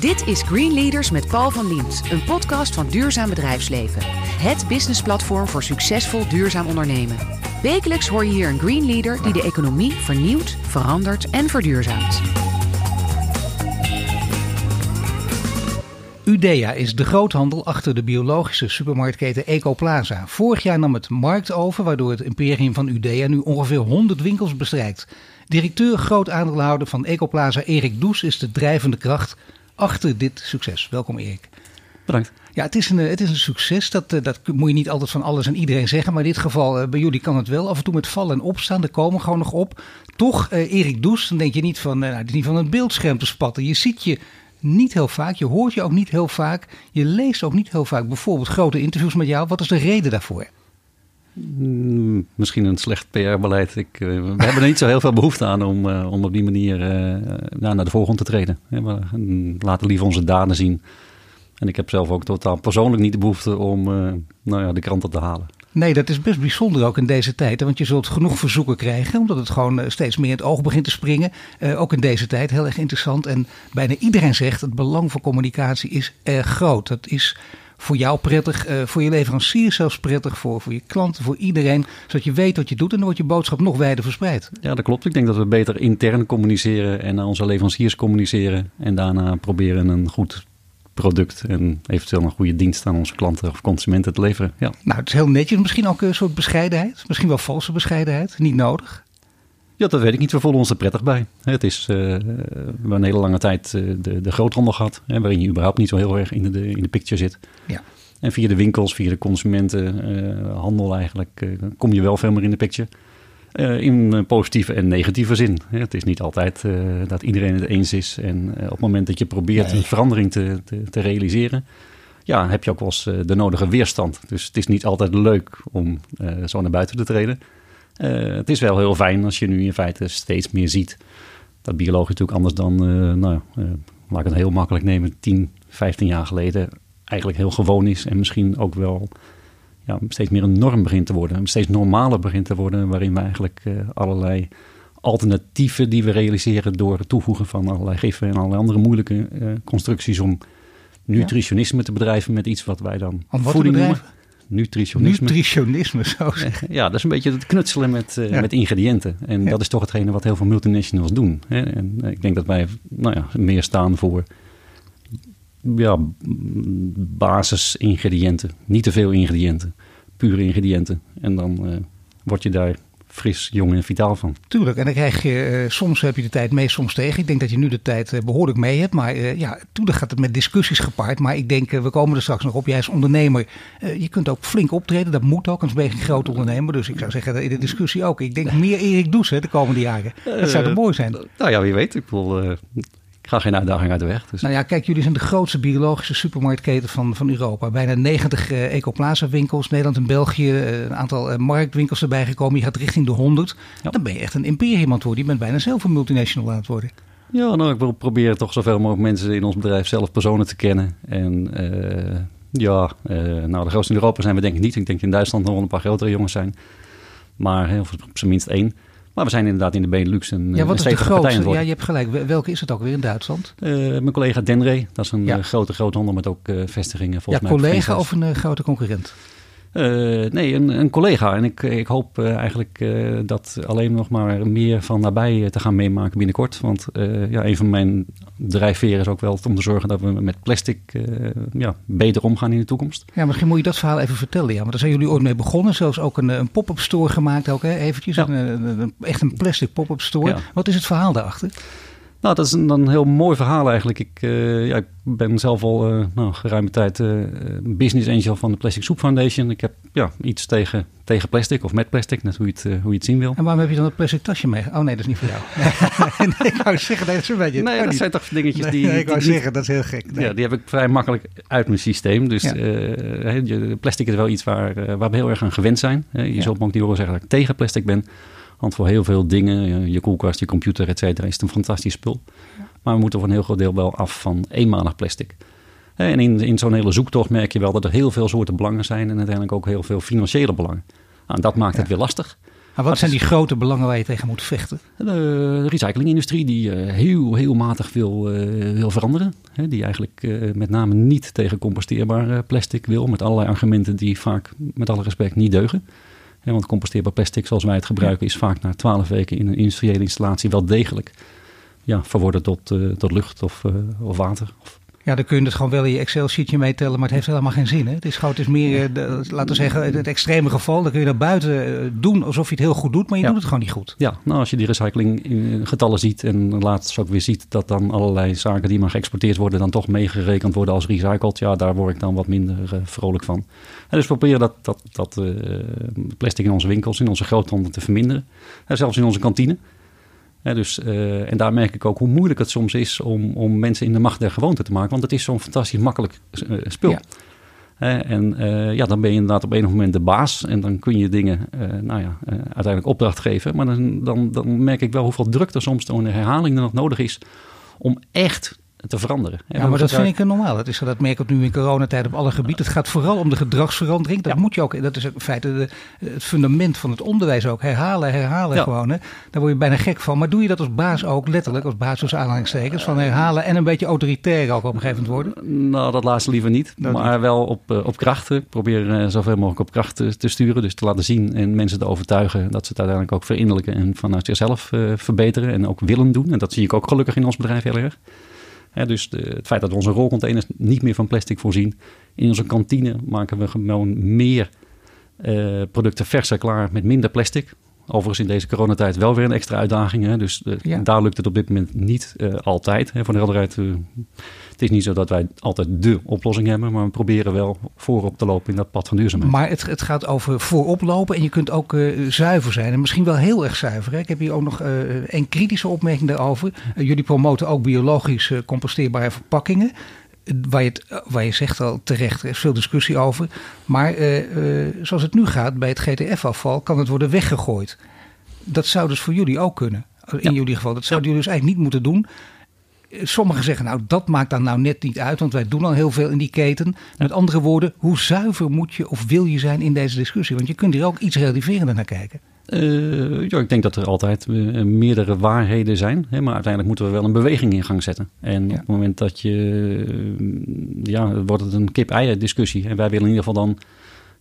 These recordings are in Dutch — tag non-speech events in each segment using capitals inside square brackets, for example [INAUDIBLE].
Dit is Green Leaders met Paul van Liemt, een podcast van Duurzaam Bedrijfsleven. Het businessplatform voor succesvol duurzaam ondernemen. Wekelijks hoor je hier een Green Leader die de economie vernieuwt, verandert en verduurzaamt. Udea is de groothandel achter de biologische supermarktketen Ecoplaza. Vorig jaar nam het markt over, waardoor het imperium van Udea nu ongeveer 100 winkels bestrijkt. Directeur groot aandeelhouder van Ecoplaza Erik Does is de drijvende kracht achter dit succes. Welkom Erik. Bedankt. Ja, het is een, het is een succes. Dat, eh, dat moet je niet altijd van alles en iedereen zeggen. Maar in dit geval, eh, bij jullie kan het wel. Af en toe met vallen en opstaan. Er komen gewoon nog op. Toch, eh, Erik Does, dan denk je niet van, nou, het is niet van een beeldscherm te spatten. Je ziet je niet heel vaak. Je hoort je ook niet heel vaak. Je leest ook niet heel vaak bijvoorbeeld grote interviews met jou. Wat is de reden daarvoor? Mm, misschien een slecht PR-beleid. Ik, uh, we hebben er niet zo heel veel behoefte aan om, uh, om op die manier uh, nou, naar de voorgrond te treden. We laten liever onze daden zien. En ik heb zelf ook totaal persoonlijk niet de behoefte om nou ja, de kranten te halen. Nee, dat is best bijzonder ook in deze tijd. Want je zult genoeg verzoeken krijgen, omdat het gewoon steeds meer in het oog begint te springen. ook in deze tijd heel erg interessant. En bijna iedereen zegt, het belang van communicatie is erg groot. Dat is voor jou prettig, uh, voor je leverancier zelfs prettig, voor, voor je klanten, voor iedereen. Zodat je weet wat je doet en dan wordt je boodschap nog wijder verspreid. Ja, dat klopt. Ik denk dat we beter intern communiceren en naar onze leveranciers communiceren. En daarna proberen een goed product en eventueel een goede dienst aan onze klanten of consumenten te leveren. Ja. Nou, het is heel netjes. Misschien ook een soort bescheidenheid. Misschien wel valse bescheidenheid. Niet nodig. Ja, dat weet ik niet. We voelen ons er prettig bij. Het is, uh, we hebben een hele lange tijd uh, de, de groothandel gehad, hè, waarin je überhaupt niet zo heel erg in de, in de picture zit. Ja. En via de winkels, via de consumentenhandel uh, eigenlijk, kom je wel veel meer in de picture. in positieve en negatieve zin. Het is niet altijd dat iedereen het eens is. En op het moment dat je probeert nee. een verandering te, te, te, realiseren, ja, heb je ook wel eens de nodige weerstand. Dus het is niet altijd leuk om zo naar buiten te treden. Uh, het is wel heel fijn als je nu in feite steeds meer ziet dat biologisch natuurlijk anders dan, uh, nou, uh, laat ik het heel makkelijk nemen, 10, 15 jaar geleden eigenlijk heel gewoon is en misschien ook wel ja, steeds meer een norm begint te worden, steeds normaler begint te worden, waarin we eigenlijk allerlei alternatieven die we realiseren door het toevoegen van allerlei giffen en allerlei andere moeilijke constructies om nutritionisme te bedrijven met iets wat wij dan voeding noemen nutritionisme. Nutritionisme, zo Ja, dat is een beetje het knutselen met, uh, ja. met ingrediënten. En ja. dat is toch hetgene wat heel veel multinationals doen. Hè? En ik denk dat wij nou ja, meer staan voor ja, basisingrediënten. Niet te veel ingrediënten. Pure ingrediënten. En dan uh, word je daar fris, jong en vitaal van. Tuurlijk, en dan krijg je, uh, soms heb je de tijd mee, soms tegen. Ik denk dat je nu de tijd uh, behoorlijk mee hebt. Maar uh, ja, tuurlijk gaat het met discussies gepaard. Maar ik denk, we komen er straks nog op. Jij als ondernemer, je kunt ook flink optreden. Dat moet ook, anders ben je een groot ondernemer. Dus ik zou zeggen, in de discussie ook. Ik denk meer Erik Does hè, de komende jaren. Dat zou toch mooi zijn? nou ja, wie weet. Ik wil ik ga geen uitdaging uit de weg. Dus. Nou ja, kijk, jullie zijn de grootste biologische supermarktketen van, van Europa. Bijna 90 uh, Ecoplaza winkels, Nederland en België. Uh, een aantal uh, marktwinkels erbij gekomen. Je gaat richting de 100. Ja. Dan ben je echt een imperium aan het worden. Je bent bijna zelf een multinational aan het worden. Ja, nou, ik wil proberen toch zoveel mogelijk mensen in ons bedrijf zelf personen te kennen. En ja, nou, de grootste in Europa zijn we denk ik niet. Ik denk in Duitsland nog wel een paar grotere jongens zijn. Maar heel, op zijn minst één. Maar we zijn inderdaad in de Benelux een Ja, wat een is de grootste? Ja, je hebt gelijk. Welke is het ook weer in Duitsland? Uh, mijn collega Denre. Dat is een ja. uh, grote groothandel met ook uh, vestigingen volgens ja, mij. collega of een grote concurrent? Uh, nee, een, een, collega. En ik, ik hoop uh, eigenlijk dat alleen nog maar meer van nabij te gaan meemaken binnenkort. Want ja, een van mijn drijfveren is ook wel om te zorgen dat we met plastic ja, beter omgaan in de toekomst. Ja, misschien moet je dat verhaal even vertellen. Ja, want daar zijn jullie ooit mee begonnen. Zelfs ook een, een pop-up store gemaakt. Ook, hè? Eventjes, ja. een, een, echt een plastic pop-up store. Ja. Wat is het verhaal daarachter? Nou, dat is een, een heel mooi verhaal eigenlijk. Ik, uh, ja, ik ben zelf al uh, nou, geruime tijd uh, business angel van de Plastic Soup Foundation. Ik heb ja, iets tegen, tegen plastic of met plastic, net hoe je, het, hoe je het zien wil. En waarom heb je dan een plastic tasje mee? Oh nee, dat is niet voor jou. [LAUGHS] [LAUGHS] nee, ik wou zeggen, nee, dat is een beetje... Nee, dat niet. zijn toch dingetjes nee, die... Nee, ik wou die, zeggen, dat is heel gek. Nee. Ja, die heb ik vrij makkelijk uit mijn systeem. Dus ja. plastic is wel iets waar, waar we heel erg aan gewend zijn. Je ja. zult me ook niet horen zeggen dat ik tegen plastic ben. Want voor heel veel dingen, je koelkast, je computer, et cetera, is het een fantastisch spul. Ja. Maar we moeten voor een heel groot deel wel af van eenmalig plastic. En in, in zo'n hele zoektocht merk je wel dat er heel veel soorten belangen zijn en uiteindelijk ook heel veel financiële belangen. Nou, dat maakt ja. het weer lastig. Maar wat zijn die grote belangen waar je tegen moet vechten? De recyclingindustrie die heel, heel matig wil, wil veranderen. Die eigenlijk met name niet tegen composteerbaar plastic wil. Met allerlei argumenten die vaak, met alle respect, niet deugen. Want composteerbaar plastic zoals wij het gebruiken is vaak na twaalf weken in een industriële installatie wel degelijk ja, verworden tot, tot lucht of, of water of ja, dan kun je het gewoon wel in je Excel-sheetje meetellen, maar het heeft helemaal geen zin. Hè? Het is gewoon, het is meer, eh, de, laten we zeggen, het extreme geval. Dan kun je naar buiten eh, doen alsof je het heel goed doet, maar je doet het gewoon niet goed. Ja, nou als je die recycling getallen ziet en laatst ook weer ziet dat dan allerlei zaken die maar geëxporteerd worden, dan toch meegerekend worden als recycled. Ja, daar word ik dan wat minder uh, vrolijk van. En dus we proberen dat, dat, dat plastic in onze winkels, in onze groothandel te verminderen. En zelfs in onze kantine dus, uh, en daar merk ik ook hoe moeilijk het soms is om, om mensen in de macht der gewoonte te maken. Want het is zo'n fantastisch makkelijk uh, spul. Ja. en uh, ja, dan ben je inderdaad op een moment de baas. En dan kun je dingen, nou ja, uiteindelijk opdracht geven. Maar dan, dan, dan merk ik wel hoeveel druk er soms door een herhaling er nog nodig is. Om echt te veranderen. Ja, maar dat vind ik normaal. Dat, is, dat merk ik nu in coronatijd op alle gebieden. Het gaat vooral om de gedragsverandering. Dat moet je ook. Dat is in feite de, het fundament van het onderwijs ook. Herhalen, herhalen gewoon. Hè. Daar word je bijna gek van. Maar doe je dat als baas ook letterlijk, als baas tussen aanhalingstekens, van herhalen en een beetje autoritair ook op een gegeven moment worden? Nou, dat laatste liever niet. maar wel op, eh, op krachten. Ik probeer uh, zoveel mogelijk op krachten te sturen. Dus te laten zien en mensen te overtuigen dat ze het uiteindelijk ook verinnerlijken en vanuit zichzelf uh, verbeteren en ook willen doen. En dat zie ik ook gelukkig in ons bedrijf heel erg dus het feit dat we onze rolcontainers niet meer van plastic voorzien. In onze kantine maken we gewoon meer uh, producten verser klaar met minder plastic. Overigens in deze coronatijd wel weer een extra uitdaging. Hè? Dus uh, daar lukt het op dit moment niet uh, altijd. Hè? Voor de helderheid, uh, het is niet zo dat wij altijd de oplossing hebben. Maar we proberen wel voorop te lopen in dat pad van duurzaamheid. Maar het, het gaat over voorop lopen en je kunt ook zuiver zijn. En misschien wel heel erg zuiver. Hè? Ik heb hier ook nog een kritische opmerking daarover. jullie promoten ook biologisch composteerbare verpakkingen waar je, het, waar je zegt al terecht, er is veel discussie over. Maar uh, uh, zoals het nu gaat bij het GTF-afval, kan het worden weggegooid. Dat zou dus voor jullie ook kunnen. In jullie geval. Dat zouden jullie dus eigenlijk niet moeten doen. Sommigen zeggen, nou dat maakt dan nou net niet uit, want wij doen al heel veel in die keten. Met andere woorden, hoe zuiver moet je of wil je zijn in deze discussie? Want je kunt hier ook iets relativerender naar kijken. Uh, ja, ik denk dat er altijd uh, meerdere waarheden zijn. Hè, maar uiteindelijk moeten we wel een beweging in gang zetten. En op het moment dat je... Uh, ja, wordt het een kip-eier discussie. En wij willen in ieder geval dan...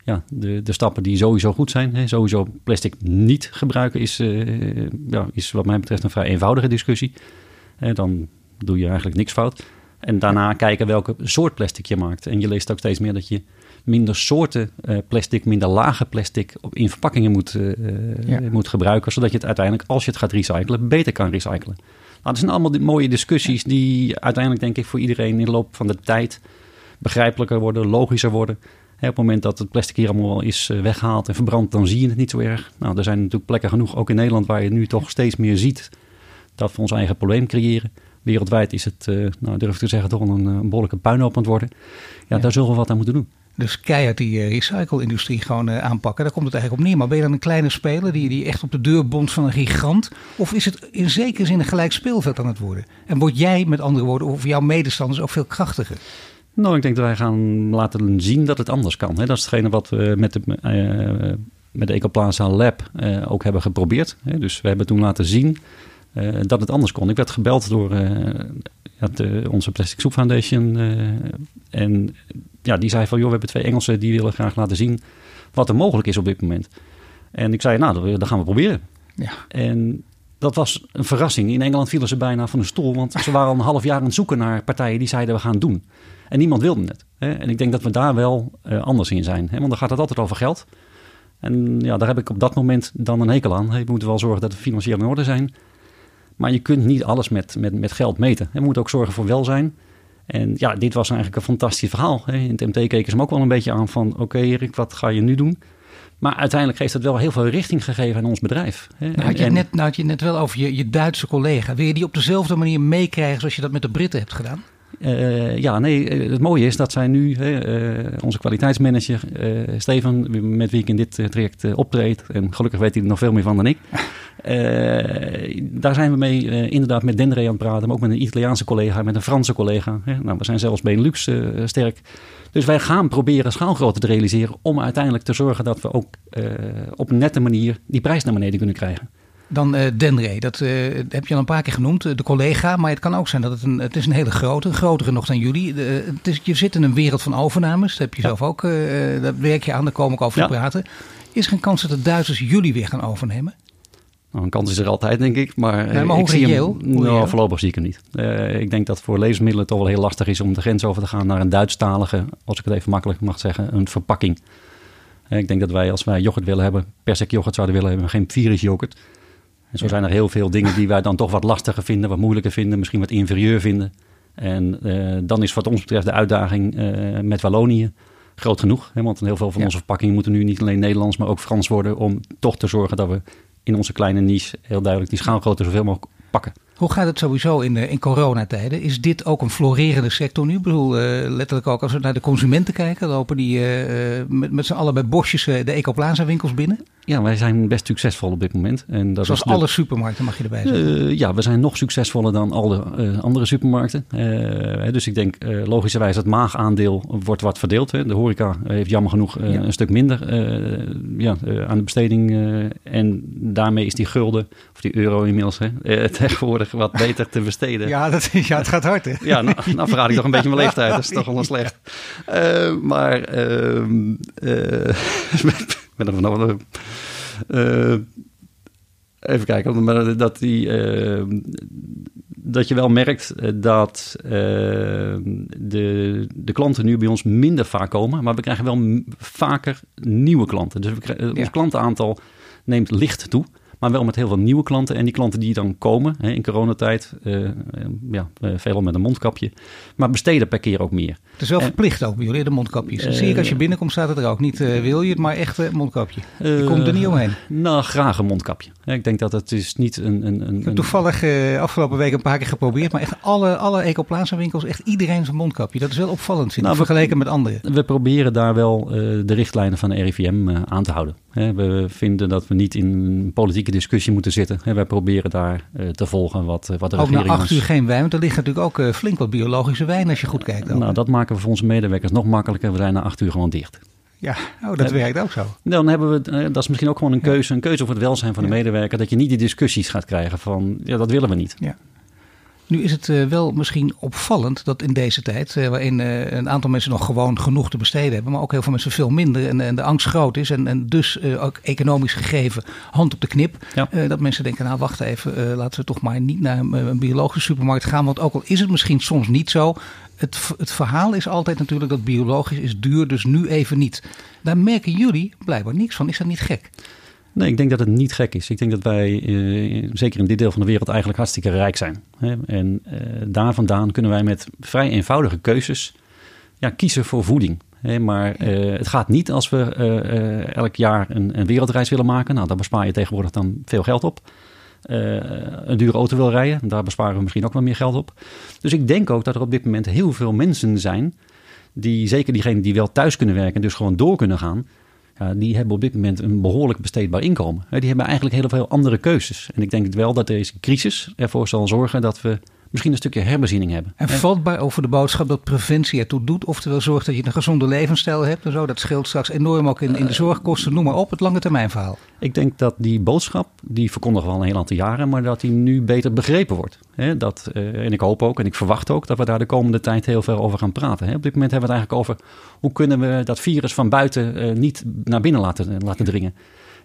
Ja, de, de stappen die sowieso goed zijn. Hè, sowieso plastic niet gebruiken is, ja, is wat mij betreft een vrij eenvoudige discussie. dan doe je eigenlijk niks fout. En daarna kijken welke soort plastic je maakt. En je leest ook steeds meer dat je minder soorten uh, plastic, minder lage plastic in verpakkingen moet, uh, moet gebruiken. Zodat je het uiteindelijk, als je het gaat recyclen, beter kan recyclen. Nou, dat zijn allemaal mooie discussies die uiteindelijk, denk ik, voor iedereen in de loop van de tijd begrijpelijker worden, logischer worden. op het moment dat het plastic hier allemaal is weggehaald en verbrand, dan zie je het niet zo erg. Nou, er zijn natuurlijk plekken genoeg, ook in Nederland, waar je nu toch steeds meer ziet dat we ons eigen probleem creëren. Wereldwijd is het, uh, nou, durf ik te zeggen, toch een, een behoorlijke puinhoop aan het worden. Ja, ja, daar zullen we wat aan moeten doen. Dus keihard die uh, recycle-industrie gewoon uh, aanpakken. Daar komt het eigenlijk op neer. Maar ben je dan een kleine speler die, die echt op de deur bonst van een gigant? Of is het in zekere zin een gelijk speelveld aan het worden? En word jij, met andere woorden, of jouw medestanders ook veel krachtiger? Nou, ik denk dat wij gaan laten zien dat het anders kan. Dat is hetgene wat we met de, uh, met de Ecoplaza Lab ook hebben geprobeerd. Dus we hebben toen laten zien dat het anders kon. Ik werd gebeld door de, onze Plastic Soup Foundation. en ja, die zei van, joh, we hebben twee Engelsen die willen graag laten zien wat er mogelijk is op dit moment. En ik zei, nou, dat gaan we proberen. Ja. En dat was een verrassing. In Engeland vielen ze bijna van de stoel, want ze waren al een half jaar aan het zoeken naar partijen die zeiden we gaan doen. En niemand wilde het. Hè? En ik denk dat we daar wel uh, anders in zijn. Hè? Want dan gaat het altijd over geld. En ja, daar heb ik op dat moment dan een hekel aan. Je moet wel zorgen dat de financieel in orde zijn. Maar je kunt niet alles met, met, met geld meten. Je moet ook zorgen voor welzijn. En ja, dit was eigenlijk een fantastisch verhaal. In het MT keken ze hem ook wel een beetje aan van... oké Erik, wat ga je nu doen? Maar uiteindelijk heeft het wel heel veel richting gegeven aan ons bedrijf. Nou, had, je en, net, nou had je net wel over je, je Duitse collega. Wil je die op dezelfde manier meekrijgen zoals je dat met de Britten hebt gedaan? Uh, ja, nee, eh, het mooie is dat zij nu, uh, onze kwaliteitsmanager uh, Steven, met wie ik in dit traject optreed, en gelukkig weet hij er nog veel meer van dan ik, [LAUGHS] daar zijn we mee inderdaad met Dendré aan het praten, maar ook met een Italiaanse collega, met een Franse collega. Hè. Nou, we zijn zelfs Benelux sterk. Dus wij gaan proberen schaalgrootte te realiseren om uiteindelijk te zorgen dat we ook op een nette manier die prijs naar beneden kunnen krijgen. Dan uh, dat uh, heb je al een paar keer genoemd, de collega. Maar het kan ook zijn dat het een, het is een hele grote, grotere nog dan jullie. Het is, je zit in een wereld van overnames. Dat heb je zelf ook, daar werk je aan, daar kom ik over te praten. Is er een kans dat de Duitsers jullie weer gaan overnemen? Nou, een kans is er altijd, denk ik. Maar, nee, maar ik zie hem, nou, voorlopig zie ik hem niet. ik denk dat voor levensmiddelen toch wel heel lastig is om de grens over te gaan naar een Duitsstalige, als ik het even makkelijk mag zeggen, een verpakking. Ik denk dat wij, als wij yoghurt willen hebben, persik yoghurt zouden willen hebben, geen virus yoghurt. En zo zijn er heel veel dingen die wij dan toch wat lastiger vinden, wat moeilijker vinden, misschien wat inferieur vinden. En uh, dan is wat ons betreft de uitdaging uh, met Wallonië groot genoeg. Hè? Want heel veel van onze verpakkingen moeten nu niet alleen Nederlands, maar ook Frans worden. Om toch te zorgen dat we in onze kleine niche heel duidelijk die schaalgrootte zoveel mogelijk pakken. Hoe gaat het sowieso in, in coronatijden? Is dit ook een florerende sector nu? Ik bedoel, uh, letterlijk ook als we naar de consumenten kijken, lopen die uh, met, met z'n allen bij bosjes de Ecoplaza winkels binnen? Ja, wij zijn best succesvol op dit moment. En dat Zoals alle supermarkten mag je erbij zeggen. ja, we zijn nog succesvoller dan alle andere supermarkten. dus ik denk logischerwijs het maagaandeel wordt wat verdeeld. Hè. De horeca heeft jammer genoeg ja. een stuk minder ja, aan de besteding. en daarmee is die gulden, of die euro inmiddels, hè, [LAUGHS] tegenwoordig wat beter te besteden. ja, dat, ja, het gaat hard hè? Ja, nou, [LAUGHS] nou verraad ik toch een beetje mijn leeftijd. Dat is toch wel slecht. Uh, maar uh, uh, [LAUGHS] met een even kijken, dat, die, dat je wel merkt dat de, de klanten nu bij ons minder vaak komen, maar we krijgen wel vaker nieuwe klanten. Dus we krijgen, ons klantenaantal neemt licht toe. Maar wel met heel veel nieuwe klanten. En die klanten die dan komen hè, in coronatijd, uh, ja, uh, veelal met een mondkapje. Maar besteden per keer ook meer. Het is wel verplicht ook bij jullie, de mondkapjes. Dat zie ik als je binnenkomt staat het er ook. Niet wil je het, maar echt een mondkapje. Je komt er niet omheen. Nou, graag een mondkapje. ik denk dat het is niet een... een, een ik heb toevallig afgelopen week een paar keer geprobeerd. Maar echt alle, alle Ecoplaza winkels, echt iedereen zijn mondkapje. Dat is wel opvallend, vind nou, vergeleken met anderen. We proberen daar wel de richtlijnen van de RIVM aan te houden. We vinden dat we niet in politiek discussie moeten zitten. En wij proberen daar uh, te volgen wat, wat de ook regering... Ook na acht uur geen wijn, want er ligt natuurlijk ook uh, flink wat biologische wijn als je goed kijkt. Nou, dat maken we voor onze medewerkers nog makkelijker. We zijn na acht uur gewoon dicht. Ja, oh, dat werkt ook zo. Dan hebben we, dat is misschien ook gewoon een keuze, een keuze voor het welzijn van de medewerker. Dat je niet die discussies gaat krijgen van, ja, dat willen we niet. Ja. Nu is het uh, wel misschien opvallend dat in deze tijd, uh, waarin uh, een aantal mensen nog gewoon genoeg te besteden hebben, maar ook heel veel mensen veel minder en, en de angst groot is en, en dus ook economisch gegeven hand op de knip, ja. dat mensen denken, nou wacht even, laten we toch maar niet naar een, een, biologische supermarkt gaan, want ook al is het misschien soms niet zo, het, het verhaal is altijd natuurlijk dat biologisch is duur, dus nu even niet. Daar merken jullie blijkbaar niks van. Is dat niet gek? Nee, ik denk dat het niet gek is. Ik denk dat wij, eh, zeker in dit deel van de wereld, eigenlijk hartstikke rijk zijn. Hè? En eh, daar vandaan kunnen wij met vrij eenvoudige keuzes ja, kiezen voor voeding. Hè? Maar eh, het gaat niet als we elk jaar een, een, wereldreis willen maken. Nou, daar bespaar je tegenwoordig dan veel geld op. een dure auto wil rijden, daar besparen we misschien ook wel meer geld op. Dus ik denk ook dat er op dit moment heel veel mensen zijn... die, zeker diegenen die wel thuis kunnen werken... en dus gewoon door kunnen gaan ja, die hebben op dit moment een behoorlijk besteedbaar inkomen. Die hebben eigenlijk heel veel andere keuzes. En ik denk wel dat deze crisis ervoor zal zorgen dat we misschien een stukje herbeziening hebben. En vatbaar over de boodschap dat preventie ertoe doet. Oftewel zorgt dat je een gezonde levensstijl hebt en zo. Dat scheelt straks enorm ook in, in de zorgkosten. Noem maar op, het lange termijn verhaal. Ik denk dat die boodschap, die verkondigen we al een heel aantal jaren. Maar dat die nu beter begrepen wordt. dat, uh, en ik hoop ook en ik verwacht ook dat we daar de komende tijd heel veel over gaan praten. Op dit moment hebben we het eigenlijk over hoe kunnen we dat virus van buiten uh, niet naar binnen laten, laten dringen.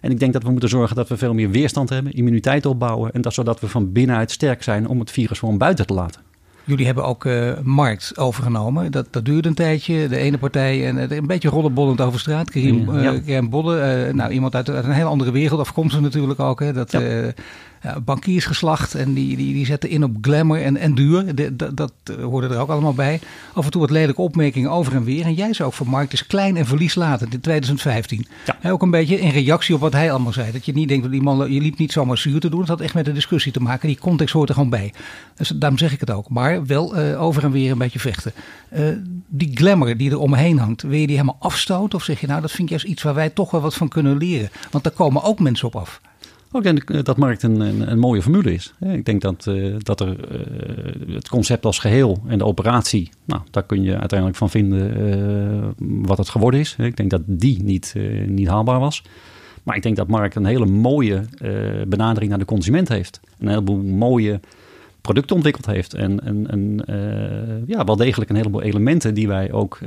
En ik denk dat we moeten zorgen dat we veel meer weerstand hebben, immuniteit opbouwen. En dat zodat we van binnenuit sterk zijn om het virus gewoon buiten te laten. Jullie hebben ook uh, markt overgenomen. Dat, dat duurde een tijdje. De ene partij en een beetje rollenbollend over straat. Karim, ja. uh, Bolle, uh, nou, iemand uit, uit, een hele andere wereld afkomstig natuurlijk ook. Hè, dat, ja, bankiersgeslacht. En die, die, die zetten in op glamour en, en duur. De, dat, dat hoorde er ook allemaal bij. Af en toe wat lelijke opmerkingen over en weer. En jij zei ook voor Markt is klein en verlieslatend in 2015. Ja. ook een beetje in reactie op wat hij allemaal zei. Dat je niet denkt dat die man, je liep niet zomaar zuur te doen. Het had echt met de discussie te maken. Die context hoort er gewoon bij. Dus daarom zeg ik het ook. Maar wel uh, over en weer een beetje vechten. Uh, die glamour die er omheen hangt, wil je die helemaal afstoten? Of zeg je nou, dat vind ik juist iets waar wij toch wel wat van kunnen leren? Want daar komen ook mensen op af. Ook denk dat markt een, een, een, mooie formule is. Ik denk dat, uh, dat er uh, het concept als geheel en de operatie, nou, daar kun je uiteindelijk van vinden uh, wat het geworden is. Ik denk dat die niet, niet haalbaar was. Maar ik denk dat markt een hele mooie benadering naar de consument heeft. Een heleboel mooie producten ontwikkeld heeft. En, en, en ja, wel degelijk een heleboel elementen die wij ook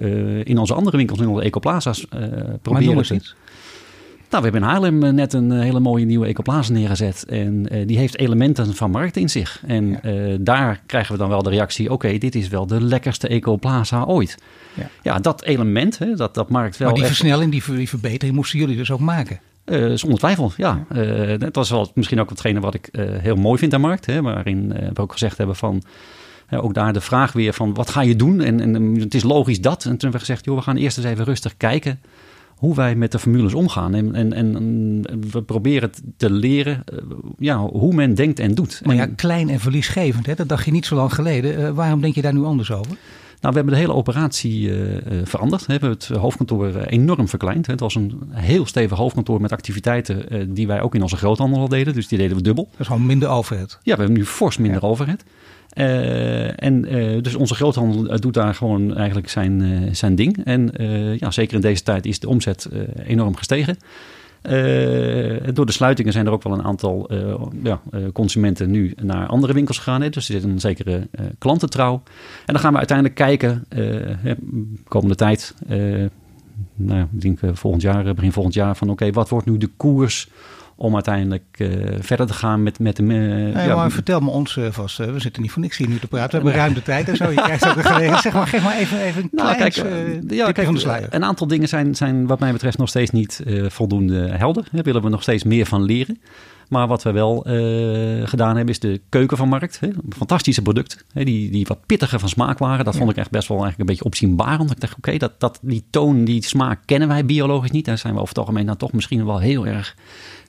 in onze andere winkels, in onze ecoplaza's proberen. Maar nou, we hebben in Haarlem eh, net een eh, hele mooie nieuwe ecoplaza neergezet. En uh, die heeft elementen van markt in zich. En ja. uh, daar krijgen we dan wel de reactie: oké, okay, dit is wel de lekkerste ecoplaza ooit. Ja, ja dat element, hè, dat, dat markt wel. Maar die echt... versnelling, die, die verbetering moesten jullie dus ook maken. Uh, zonder twijfel, ja. ja. Uh, dat was wel misschien ook hetgene wat ik uh, heel mooi vind aan markt. Hè, waarin we ook gezegd hebben van... ook daar de vraag weer van wat ga je doen? En, en het is logisch dat. En toen hebben we gezegd, joh, we gaan eerst eens even rustig kijken hoe wij met de formules omgaan. En, en, en we proberen te leren uh, ja, hoe men denkt en doet. Maar ja, klein en verliesgevend, hè? dat dacht je niet zo lang geleden. Uh, waarom denk je daar nu anders over? Nou, we hebben de hele operatie uh, veranderd. We hebben het hoofdkantoor enorm verkleind. Het was een heel stevig hoofdkantoor met activiteiten die wij ook in onze groothandel al deden. Dus die deden we dubbel. Dat is gewoon minder overhead. Ja, we hebben nu fors minder ja. overhead. Uh, en uh, dus onze groothandel doet daar gewoon eigenlijk zijn, zijn ding. En ja, zeker in deze tijd is de omzet enorm gestegen. door de sluitingen zijn er ook wel een aantal ja, consumenten nu naar andere winkels gegaan. Hè? Dus er zit een zekere klantentrouw. En dan gaan we uiteindelijk kijken, komende tijd, nou, ik denk volgend jaar, begin volgend jaar, van oké, wat wordt nu de koers om uiteindelijk uh, verder te gaan met, met de... Uh, nee, ja, maar vertel me ons uh, vast. we zitten niet voor niks hier nu te praten. We hebben ruim de tijd en zo. Je krijgt ook een gelegenheid. [LAUGHS] Zeg maar, geef maar even, even een nou, kijk, ja, kijk, de. Een aantal dingen zijn, zijn wat mij betreft nog steeds niet voldoende helder. Daar willen we nog steeds meer van leren. Maar wat we wel gedaan hebben is de keuken van markt. Hè. Fantastische product. Hè, die, die wat pittiger van smaak waren. Dat ja. vond ik echt best wel eigenlijk een beetje opzienbaar. Want ik dacht, oké, okay, dat, dat, die toon, die smaak kennen wij biologisch niet. Daar zijn we over het algemeen nou toch misschien wel heel erg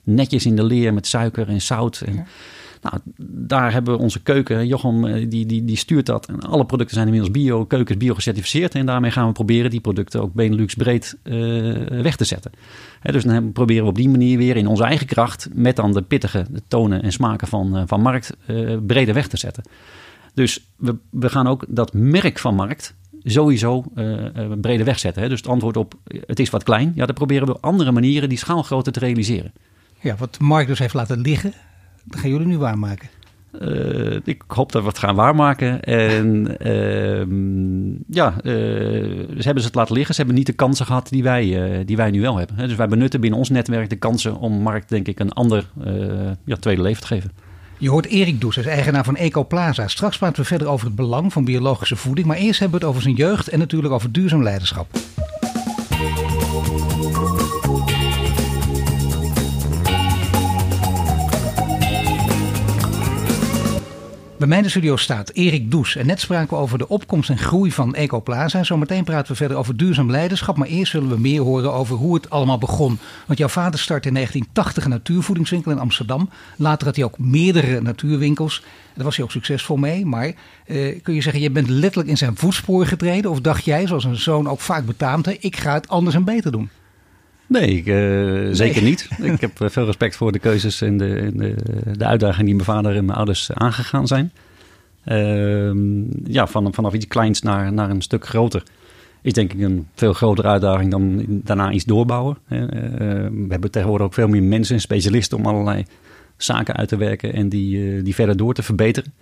netjes in de leer met suiker en zout. En, ja. Nou, daar hebben we onze keuken. Jochem die, die, die stuurt dat. En alle producten zijn inmiddels bio. Keuken is bio gecertificeerd. En daarmee gaan we proberen die producten ook Benelux breed uh, weg te zetten. He, dus dan proberen we op die manier weer in onze eigen kracht... met dan de pittige tonen en smaken van, uh, van markt uh, breder weg te zetten. Dus we, we gaan ook dat merk van markt sowieso breder wegzetten. Hè. Dus het antwoord op het is wat klein. Ja, dan proberen we op andere manieren die schaalgrootte te realiseren. Ja, wat Mark dus heeft laten liggen, dat gaan jullie nu waarmaken. Uh, ik hoop dat we het gaan waarmaken. En uh, ja, uh, ze hebben ze het laten liggen. Ze hebben niet de kansen gehad die wij, eh, die wij nu wel hebben. Dus wij benutten binnen ons netwerk de kansen om Markt, denk ik, een ander ja, tweede leven te geven. Je hoort Erik Does, eigenaar van Ecoplaza. Straks praten we verder over het belang van biologische voeding. Maar eerst hebben we het over zijn jeugd en natuurlijk over duurzaam leiderschap. Bij mij in de studio staat Erik Does. En net spraken we over de opkomst en groei van Ecoplaza. Zometeen praten we verder over duurzaam leiderschap. Maar eerst zullen we meer horen over hoe het allemaal begon. Want jouw vader startte in 1980 een natuurvoedingswinkel in Amsterdam. Later had hij ook meerdere natuurwinkels. Daar was hij ook succesvol mee. Maar uh, kun je zeggen, je bent letterlijk in zijn voetsporen getreden? Of dacht jij, zoals een zoon ook vaak betaamt, ik ga het anders en beter doen? Nee, ik, uh, zeker nee. niet. Ik heb veel respect voor de keuzes en de, en de, de uitdagingen die mijn vader en mijn ouders aangegaan zijn. Uh, ja, van, vanaf iets kleins naar, naar een stuk groter is denk ik een veel grotere uitdaging dan daarna iets doorbouwen. Uh, we hebben tegenwoordig ook veel meer mensen en specialisten om allerlei zaken uit te werken en die, die verder door te verbeteren.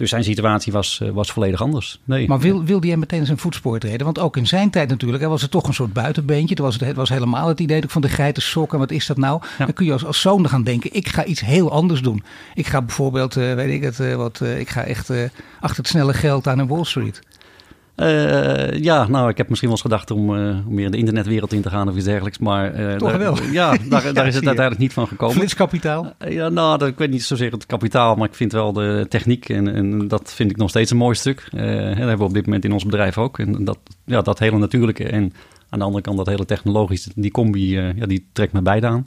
Dus zijn situatie was, was volledig anders. Nee. Maar wil, wilde hij meteen zijn voetspoor treden? Want ook in zijn tijd natuurlijk was het toch een soort buitenbeentje. Het was, het was helemaal het idee van de geiten sokken. Wat is dat nou? Ja. Dan kun je als, als zoon gaan denken, ik ga iets heel anders doen. Ik ga bijvoorbeeld, uh, weet ik het, uh, wat, ik ga echt achter het snelle geld aan een Wall Street. Uh, ja, nou, ik heb misschien wel eens gedacht om, uh, om meer in de internetwereld in te gaan of iets dergelijks. Maar uh, Toch daar, wel. Ja, [LAUGHS] daar, ja, daar is het uiteindelijk niet van gekomen. Flitskapitaal? ja, nou, dat, ik weet niet zozeer het kapitaal, maar ik vind wel de techniek. En, en dat vind ik nog steeds een mooi stuk. dat hebben we op dit moment in ons bedrijf ook. En dat, ja, dat hele natuurlijke en aan de andere kant dat hele technologische, die combi, ja, die trekt me beide aan.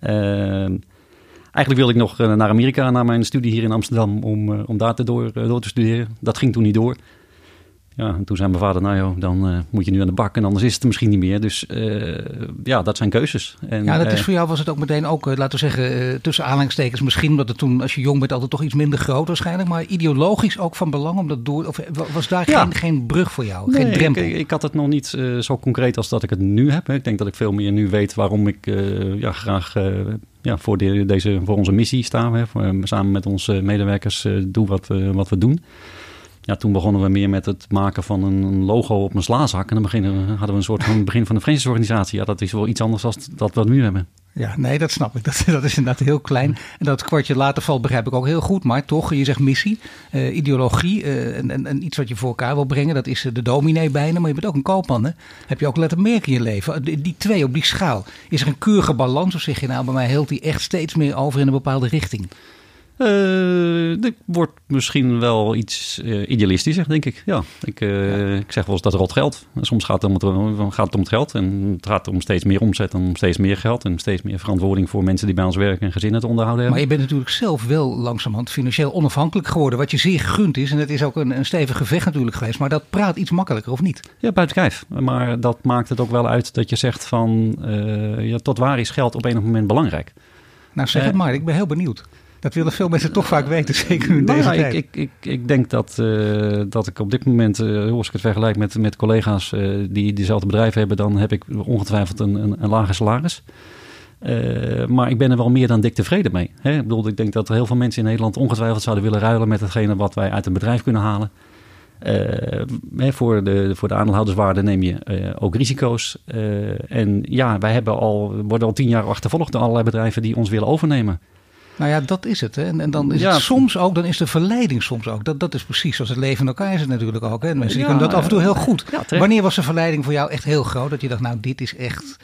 Ehm, eigenlijk wilde ik nog naar Amerika, naar mijn studie hier in Amsterdam, om, om daar te door, door te studeren. Dat ging toen niet door. Ja, en toen zei mijn vader, nou joh, dan uh, moet je nu aan de bak en anders is het er misschien niet meer. Dus uh, ja, dat zijn keuzes. En, ja, dat is voor jou was het ook meteen ook, laten we zeggen, tussen aanhalingstekens misschien, omdat het toen als je jong bent altijd toch iets minder groot waarschijnlijk, maar ideologisch ook van belang om dat door, of was daar ja. geen, geen brug voor jou, nee, geen drempel? Ik, ik, had het nog niet zo concreet als dat ik het nu heb. Hè. Ik denk dat ik veel meer nu weet waarom ik ja, graag ja, voor, de, deze, voor onze missie staan. Hè. samen met onze medewerkers doen wat, wat we doen ja, toen begonnen we meer met het maken van een logo op een slaazak. En dan beginnen, hadden we een soort van begin van een vredesoriganisatie. Ja, dat is wel iets anders dan dat we nu hebben. Ja, nee, dat snap ik. [LAUGHS] Dat, dat is inderdaad heel klein. En dat kwartje later valt begrijp ik ook heel goed. Maar toch, je zegt missie, uh, ideologie uh, en, iets wat je voor elkaar wil brengen. Dat is de dominee bijna, maar je bent ook een koopman. Hè? Heb je ook letterlijk meer in je leven. Die, twee op die schaal. Is er een keurige balans of zeg je nou bij mij heelt die echt steeds meer over in een bepaalde richting? Uh, dit wordt misschien wel iets uh, idealistischer, denk ik. Ja, ik, uh, ik zeg wel eens dat rot geld. Soms gaat het, om het, gaat het om het geld. En het gaat om steeds meer omzet en om steeds meer geld. En steeds meer verantwoording voor mensen die bij ons werken en gezinnen te onderhouden hebben. Maar je bent natuurlijk zelf wel langzamerhand financieel onafhankelijk geworden. Wat je zeer gegund is. En het is ook een, een stevig gevecht natuurlijk geweest. Maar dat praat iets makkelijker, of niet? Ja, buiten kijf. Maar dat maakt het ook wel uit dat je zegt van... ja, tot waar is geld op een moment belangrijk? Nou, zeg het maar. Ik ben heel benieuwd. Dat willen veel mensen toch vaak weten, zeker in deze nou, tijd. Ik, ik, ik, ik denk dat, uh, dat ik op dit moment, uh, als ik het vergelijk met, met collega's uh, die diezelfde bedrijven hebben, dan heb ik ongetwijfeld een, een, een lager salaris. maar ik ben er wel meer dan dik tevreden mee. Hè? Ik bedoel, ik denk dat er heel veel mensen in Nederland ongetwijfeld zouden willen ruilen met hetgene wat wij uit een bedrijf kunnen halen. Voor, de, voor de aandeelhouderswaarde neem je ook risico's. En ja, wij hebben al, worden al tien jaar achtervolgd door allerlei bedrijven die ons willen overnemen. Nou ja, dat is het. Hè. En, en dan is het soms ook, dan is de verleiding soms ook. Dat, dat is precies zoals het leven in elkaar is natuurlijk ook. Hè. Mensen die kunnen dat af en toe heel goed. Wanneer was de verleiding voor jou echt heel groot? Dat je dacht, nou dit is echt...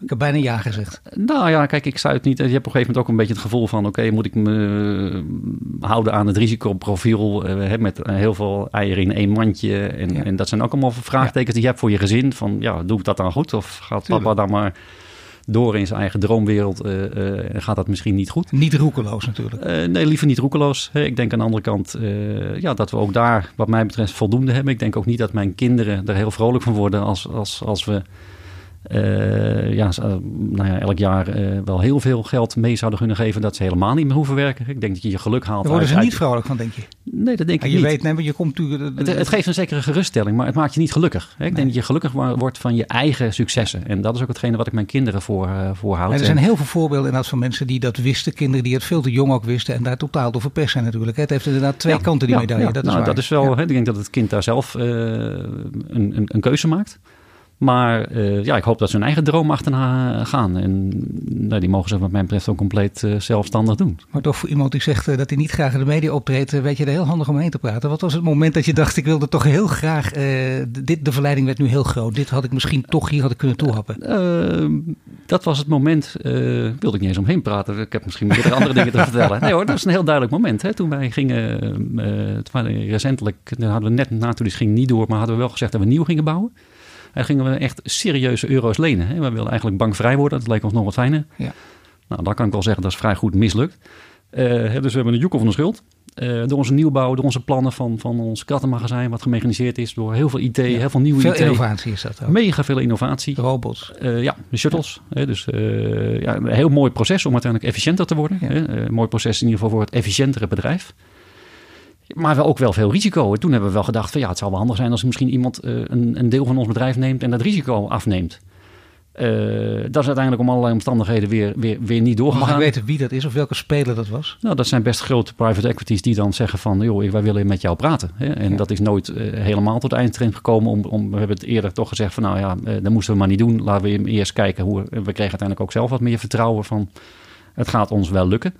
Ik heb bijna ja gezegd. Nou ja, kijk, ik zou het niet. Je hebt op een gegeven moment ook een beetje het gevoel van: oké, moet ik me houden aan het risicoprofiel uh, met heel veel eieren in één mandje? En, ja. en dat zijn ook allemaal vraagtekens die je hebt voor je gezin. Van ja, doe ik dat dan goed? Of gaat Tuurlijk. papa dan maar door in zijn eigen droomwereld uh, uh, gaat dat misschien niet goed. Niet roekeloos natuurlijk. Uh, nee, liever niet roekeloos. Ik denk aan de andere kant ja, dat we ook daar wat mij betreft voldoende hebben. Ik denk ook niet dat mijn kinderen er heel vrolijk van worden als, als, als we uh, ja, uh, nou ja, elk jaar uh, wel heel veel geld mee zouden kunnen geven dat ze helemaal niet meer hoeven werken. Ik denk dat je je geluk haalt. Daar worden ze niet vrolijk van, denk je? Nee, dat denk ik je niet. Weet, nee, je komt natuurlijk. Het, het, geeft een zekere geruststelling, maar het maakt je niet gelukkig. Hè? Ik nee. denk dat je gelukkig wordt van je eigen successen. En dat is ook hetgene wat ik mijn kinderen voor, voorhoud. er zijn heel veel voorbeelden inderdaad van mensen die dat wisten. Kinderen die het veel te jong ook wisten en daar totaal door verpest zijn natuurlijk. Het heeft inderdaad twee ja, kanten die ja, medaille. Dat, nou, is waar. dat is wel, hè, ik denk dat het kind daar zelf een, een, een keuze maakt. Maar uh, ja, ik hoop dat ze hun eigen droom achterna gaan. En nou, die mogen ze wat mij betreft ook compleet uh, zelfstandig doen. Maar toch voor iemand die zegt uh, dat hij niet graag in de media optreedt, weet je er heel handig omheen te praten. Wat was het moment dat je dacht, ik wilde toch heel graag, dit, de verleiding werd nu heel groot. Dit had ik misschien toch hier had ik kunnen toehappen. dat was het moment, wilde ik niet eens omheen praten. Ik heb misschien meerdere andere dingen te vertellen. Nee hoor, dat was een heel duidelijk moment. Hè. Toen wij gingen, recentelijk, dan hadden we net na toen ging niet door, maar hadden we wel gezegd dat we nieuw gingen bouwen. En gingen we echt serieuze euro's lenen. Hè. We wilden eigenlijk bankvrij worden. Dat leek ons nog wat fijner. Ja. Nou, dan kan ik wel zeggen dat is vrij goed mislukt. Uh, dus we hebben een joekel van de schuld. Uh, door onze nieuwbouw, door onze plannen van, van ons krattenmagazijn, wat gemechaniseerd is, door heel veel IT, ja. heel veel nieuwe veel IT. Veel innovatie is dat ook. Mega veel innovatie. Robots. Uh, ja, de shuttles. Dus ja, een heel mooi proces om uiteindelijk efficiënter te worden. Ja. Mooi proces in ieder geval voor het efficiëntere bedrijf. Maar wel ook wel veel risico. En toen hebben we wel gedacht van ja, het zou wel handig zijn als misschien iemand uh, een, een, deel van ons bedrijf neemt en dat risico afneemt. Uh, dat is uiteindelijk om allerlei omstandigheden weer, weer, weer niet doorgegaan. Mag ik weten wie dat is of welke speler dat was? Nou, dat zijn best grote private equities die dan zeggen van... joh, wij willen met jou praten. Hè? En ja. dat is nooit uh, helemaal tot eindtrend gekomen. Om, om, we hebben het eerder toch gezegd van... nou ja, dat moesten we maar niet doen. Laten we eerst kijken hoe... We kregen uiteindelijk ook zelf wat meer vertrouwen van... het gaat ons wel lukken.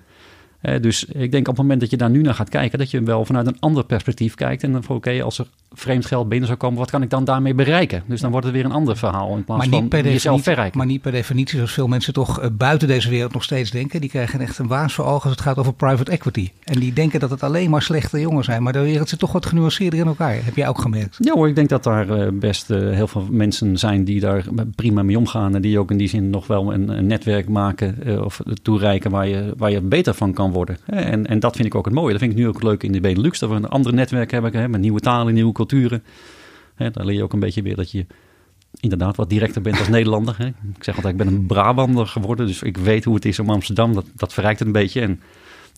Dus ik denk op het moment dat je daar nu naar gaat kijken, dat je wel vanuit een ander perspectief kijkt. En dan van oké, okay, als er vreemd geld binnen zou komen, wat kan ik dan daarmee bereiken? Dus dan wordt het weer een ander verhaal in plaats maar niet van per jezelf verrijken. Maar niet per definitie, zoals veel mensen toch uh, buiten deze wereld nog steeds denken. Die krijgen echt een waas voor ogen als het gaat over private equity. En die denken dat het alleen maar slechte jongens zijn. Maar de wereld zit toch wat genuanceerder in elkaar. Heb jij ook gemerkt? Ja hoor, ik denk dat daar uh, best heel veel mensen zijn die daar prima mee omgaan. En die ook in die zin nog wel een, een netwerk maken of toereiken waar je, waar je beter van kan worden. En, en dat vind ik ook het mooie. Dat vind ik nu ook leuk in de Benelux. Dat we een ander netwerk hebben hè, met nieuwe talen, nieuwe culturen. Hè, daar leer je ook een beetje weer dat je inderdaad wat directer bent als Nederlander. Hè. Ik zeg altijd, ik ben een Brabander geworden, dus ik weet hoe het is om Amsterdam. Dat, dat verrijkt het een beetje. En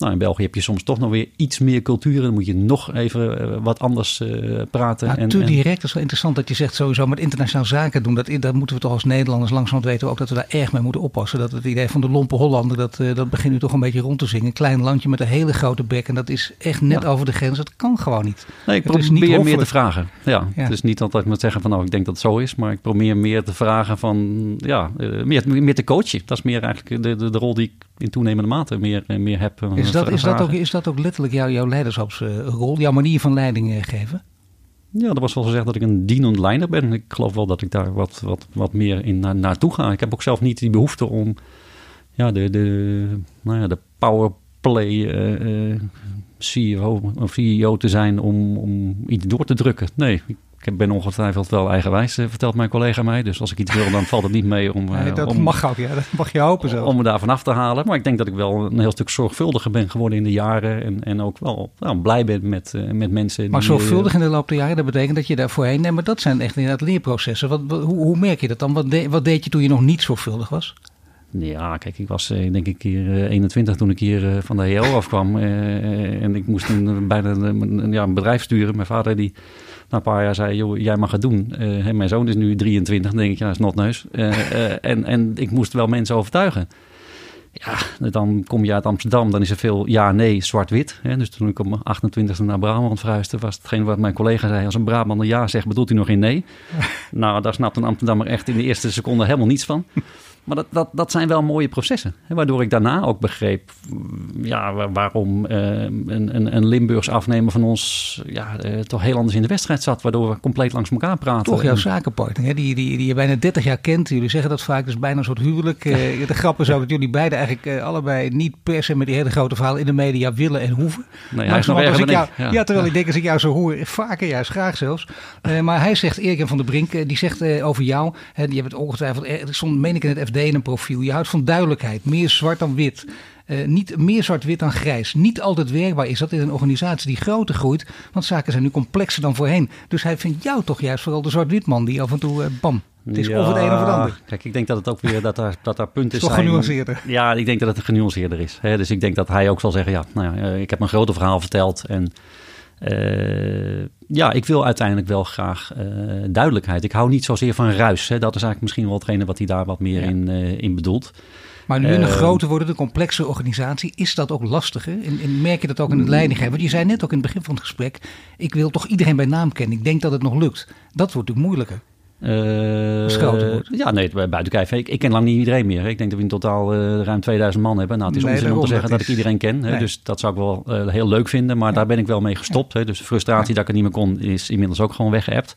nou, in België heb je soms toch nog weer iets meer cultuur. Dan moet je nog even eh, wat anders uh, praten. Ja, en, direct. Dat is wel interessant dat je zegt sowieso met internationaal zaken doen. Dat, dat moeten we toch als Nederlanders langzaam weten ook dat we daar erg mee moeten oppassen. Dat het idee van de lompe Hollander, dat, uh, dat begint nu toch een beetje rond te zingen. Een klein landje met een hele grote bek. En dat is echt net Ja. over de grens. Dat kan gewoon niet. Nee, ik is niet probeer meer hoffelijk. te vragen. Ja, Ja. Het is niet altijd met zeggen van nou, ik denk dat het zo is. Maar ik probeer meer te vragen van, ja, eh, meer, meer te coachen. Dat is meer eigenlijk de, de, de rol die ik in toenemende mate meer, eh, meer heb. eh, Is dat, is dat, ook, is dat ook letterlijk jouw, jouw leiderschapsrol? Jouw manier van leiding eh, geven? Ja, er was wel gezegd dat ik een dienend leider ben. Ik geloof wel dat ik daar wat, wat, wat meer in na, naartoe ga. Ik heb ook zelf niet die behoefte om ja, de, de, nou ja, de powerplay eh, eh, CEO, of CEO te zijn om, om iets door te drukken. Nee, ik ben ongetwijfeld wel eigenwijs, eh, vertelt mijn collega mij. Dus als ik iets wil, dan valt het niet mee om, eh, Nee, dat om, mag ook, ja. Dat mag je hopen zo. om me daarvan af te halen. Maar ik denk dat ik wel een heel stuk zorgvuldiger ben geworden in de jaren. En, en ook wel nou, blij ben met, eh, met mensen. Maar die, zorgvuldig in de loop der jaren, dat betekent dat je daar voorheen... Nee, maar dat zijn echt inderdaad leerprocessen. Wat, hoe, hoe merk je dat dan? Wat, de- wat deed je toen je nog niet zorgvuldig was? Ja, kijk, ik was denk ik hier eh, 21 toen ik hier van de HO afkwam. en ik moest een, bijna een, ja, een bedrijf sturen. Mijn vader die een paar jaar zei, joh, jij mag het doen. Eh, mijn zoon is nu 23, dan denk ik, ja, is notneus. Eh, eh, en, en ik moest wel mensen overtuigen. Ja, dan kom je uit Amsterdam, dan is er veel ja, nee, zwart-wit. Dus toen ik op mijn 28e naar Brabant verhuisde, was hetgeen wat mijn collega zei. Als een Brabander ja zegt, bedoelt hij nog geen nee? [LAUGHS] nou, daar snapt een Amsterdammer echt in de eerste seconde helemaal niets van. Maar dat, dat, dat zijn wel mooie processen. Hè, waardoor ik daarna ook begreep mm, ja, waar- waarom eh, een, een, een Limburgs afnemer van ons ja, eh, toch heel anders in de wedstrijd zat. Waardoor we compleet langs elkaar praten. Toch jouw En- zakenpartner, hè? Die, die, die je bijna 30 jaar kent. Jullie zeggen dat vaak, dus bijna een soort huwelijk. [LAUGHS] Eh, de grap is ook dat jullie beiden eigenlijk eh, allebei niet per se met die hele grote verhalen in de media willen en hoeven. Nee, hij is nog erger ik jou, ja. terwijl ik denk als ik jou zo hoor, vaker juist, graag zelfs. Eh, maar hij zegt, Erik van der Brink, eh, die zegt over jou, hè, die hebt het ongetwijfeld, er stond meen ik in het FD in een profiel, je houdt van duidelijkheid, meer zwart dan wit. Eh, niet meer zwart-wit dan grijs. Niet altijd werkbaar is dat in een organisatie die groter groeit. Want zaken zijn nu complexer dan voorheen. Dus hij vindt jou toch juist vooral de zwart-wit man die af en toe, eh, bam. Het is of het een of het ander. Kijk, ik denk dat het ook weer dat daar, dat daar punten [LAUGHS] Toch zijn. genuanceerder. Ja, ik denk dat het genuanceerder is. Hè? Dus ik denk dat hij ook zal zeggen: ja, nou ja, eh, ik heb een groter verhaal verteld. En ja, ik wil uiteindelijk wel graag duidelijkheid. Ik hou niet zozeer van ruis. Hè? Dat is eigenlijk misschien wel hetgene wat hij daar wat meer Ja. in, in bedoelt. Maar nu een Ehm, groter wordende, complexe organisatie, is dat ook lastiger? En, en merk je dat ook in het leidinggeven? Want je zei net ook in het begin van het gesprek, ik wil toch iedereen bij naam kennen. Ik denk dat het nog lukt. Dat wordt natuurlijk moeilijker. Eh. Ja, nee, buiten kijf. Ik, ik ken lang niet iedereen meer. Ik denk dat we in totaal eh, ruim 2000 man hebben. Nou, het is Nee, onzin om te zeggen dat ik iedereen ken. Hè? Dus dat zou ik wel eh, heel leuk vinden. Maar daar ben ik wel mee gestopt. Hè? Dus de frustratie dat ik het niet meer kon, is inmiddels ook gewoon weggeëpt.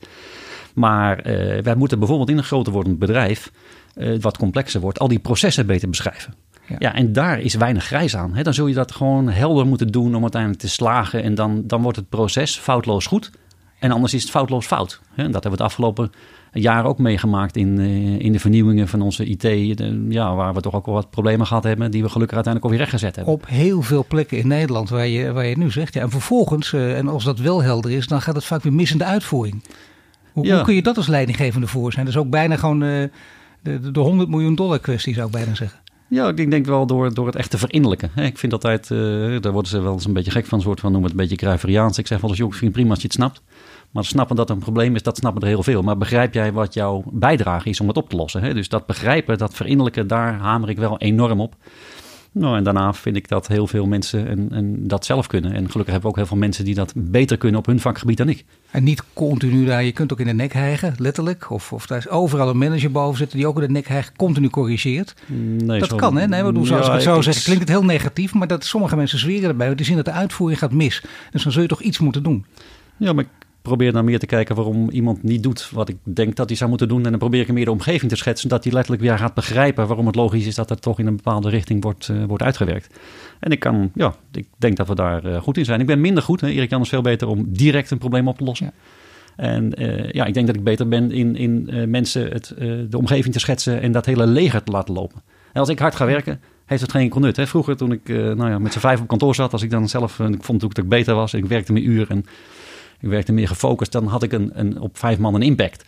Maar eh, wij moeten bijvoorbeeld in een groter wordend bedrijf, eh, wat complexer wordt, al die processen beter beschrijven. Ja. Ja. en daar is weinig grijs aan. Dan zul je dat gewoon helder moeten doen om uiteindelijk te slagen. En dan, dan wordt het proces foutloos goed. En anders is het foutloos fout. En dat hebben we het afgelopen jaar ook meegemaakt in, eh, in de vernieuwingen van onze IT. de- ja, waar we toch ook wel wat problemen gehad hebben, die we gelukkig uiteindelijk alweer rechtgezet hebben. Op heel veel plekken in Nederland waar je, waar je nu zegt. Ja, en vervolgens, en als dat wel helder is, dan gaat het vaak weer mis in de uitvoering. Hoe, Ja. hoe kun je dat als leidinggevende voor zijn? Dat is ook bijna gewoon eh, de, de, de 100 miljoen dollar kwestie, zou ik bijna zeggen. Ja, ik denk wel door, door het echt te verinnerlijken. Ik vind altijd, eh, daar worden ze wel eens een beetje gek van, een soort van noemen het een beetje Kruiveriaans. Ik zeg wel eens, joh, vind het prima als je het snapt. Maar snappen dat er een probleem is, dat snappen er heel veel. Maar begrijp jij wat jouw bijdrage is om het op te lossen? Hè? Dus dat begrijpen, dat verinnerlijken, daar hamer ik wel enorm op. Nou, en daarna vind ik dat heel veel mensen en, en dat zelf kunnen. En gelukkig hebben we ook heel veel mensen die dat beter kunnen op hun vakgebied dan ik. En niet continu daar, je kunt ook in de nek hijgen, letterlijk. Of, of daar is overal een manager boven zitten die ook in de nek hijgt, continu corrigeert. Nee, dat zo- kan, hè? Nee, maar doe, zoals Ja, ik zo zeg, klinkt het heel negatief. Maar dat sommige mensen zweren erbij, want die zien dat de uitvoering gaat mis. Dus dan zul je toch iets moeten doen. Ja, maar ik probeer naar meer te kijken waarom iemand niet doet wat ik denk dat hij zou moeten doen. En dan probeer ik hem meer de omgeving te schetsen, dat hij letterlijk weer gaat begrijpen waarom het logisch is dat het toch in een bepaalde richting wordt, eh, wordt uitgewerkt. En ik kan, ja, ik denk dat we daar eh, goed in zijn. Ik ben minder goed, hè. Erik Jan is veel beter om direct een probleem op te lossen. Ja. En eh, ja, ik denk dat ik beter ben in, in mensen het, de omgeving te schetsen en dat hele leger te laten lopen. En als ik hard ga werken, heeft het geen enkel nut. Hè? Vroeger toen ik nou ja, met z'n vijf op kantoor zat, als ik dan zelf, ik vond ook dat ik beter was, ik werkte mijn uur en ik werkte meer gefocust, dan had ik een, een, op vijf man een impact.